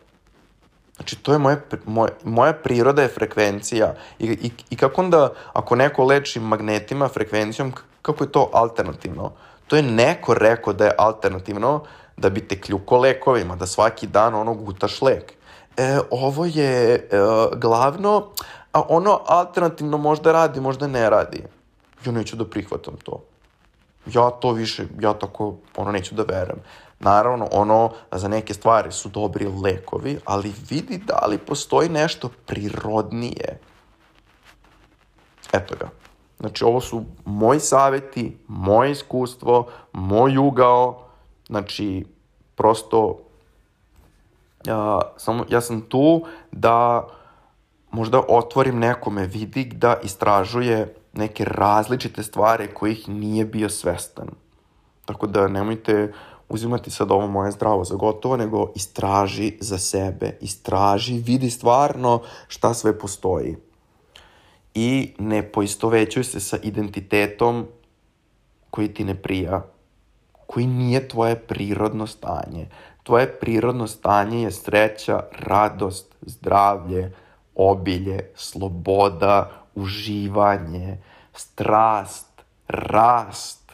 Znači, to je moje, moje, moja priroda je frekvencija. I, i, I kako onda, ako neko leči magnetima, frekvencijom, kako je to alternativno? To je neko rekao da je alternativno da bi te kljuko lekovima, da svaki dan ono gutaš lek. E, ovo je e, glavno, a ono alternativno možda radi, možda ne radi. Ja neću da prihvatam to. Ja to više, ja tako, ono, neću da verujem. Naravno, ono, za neke stvari su dobri lekovi, ali vidi da li postoji nešto prirodnije. Eto ga. Znači, ovo su moji saveti, moje iskustvo, moj ugao, znači, prosto, ja, samo, ja sam tu da možda otvorim nekome vidik da istražuje neke različite stvari kojih nije bio svestan. Tako da nemojte uzimati sad ovo moje zdravo za gotovo, nego istraži za sebe, istraži, vidi stvarno šta sve postoji. I ne poistovećuj se sa identitetom koji ti ne prija, koji nije tvoje prirodno stanje. Tvoje prirodno stanje je sreća, radost, zdravlje, obilje, sloboda, uživanje, strast, rast,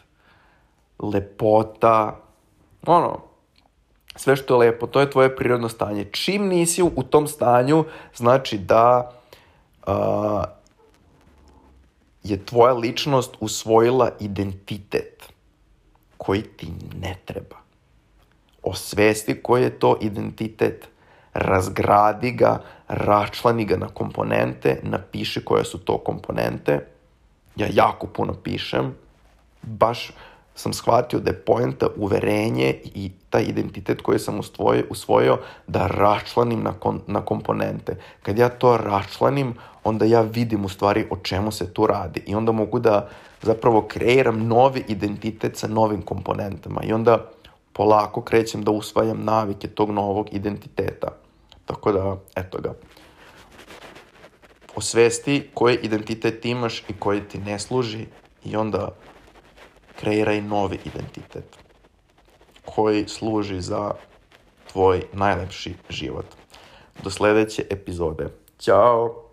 lepota, ono, sve što je lepo, to je tvoje prirodno stanje. Čim nisi u tom stanju, znači da uh, je tvoja ličnost usvojila identitet koji ti ne treba. Osvesti koji je to identitet, razgradi ga, račlani ga na komponente, napiši koje su to komponente. Ja jako puno pišem, baš sam shvatio da je poenta uverenje i taj identitet koji sam usvojio, usvojio da račlanim na, kon, na komponente. Kad ja to račlanim, onda ja vidim u stvari o čemu se tu radi i onda mogu da zapravo kreiram novi identitet sa novim komponentama i onda polako krećem da usvajam navike tog novog identiteta. Tako da, eto ga. Osvesti koji identitet imaš i koji ti ne služi i onda kreiraj novi identitet koji služi za tvoj najlepši život. Do sledeće epizode. Ćao!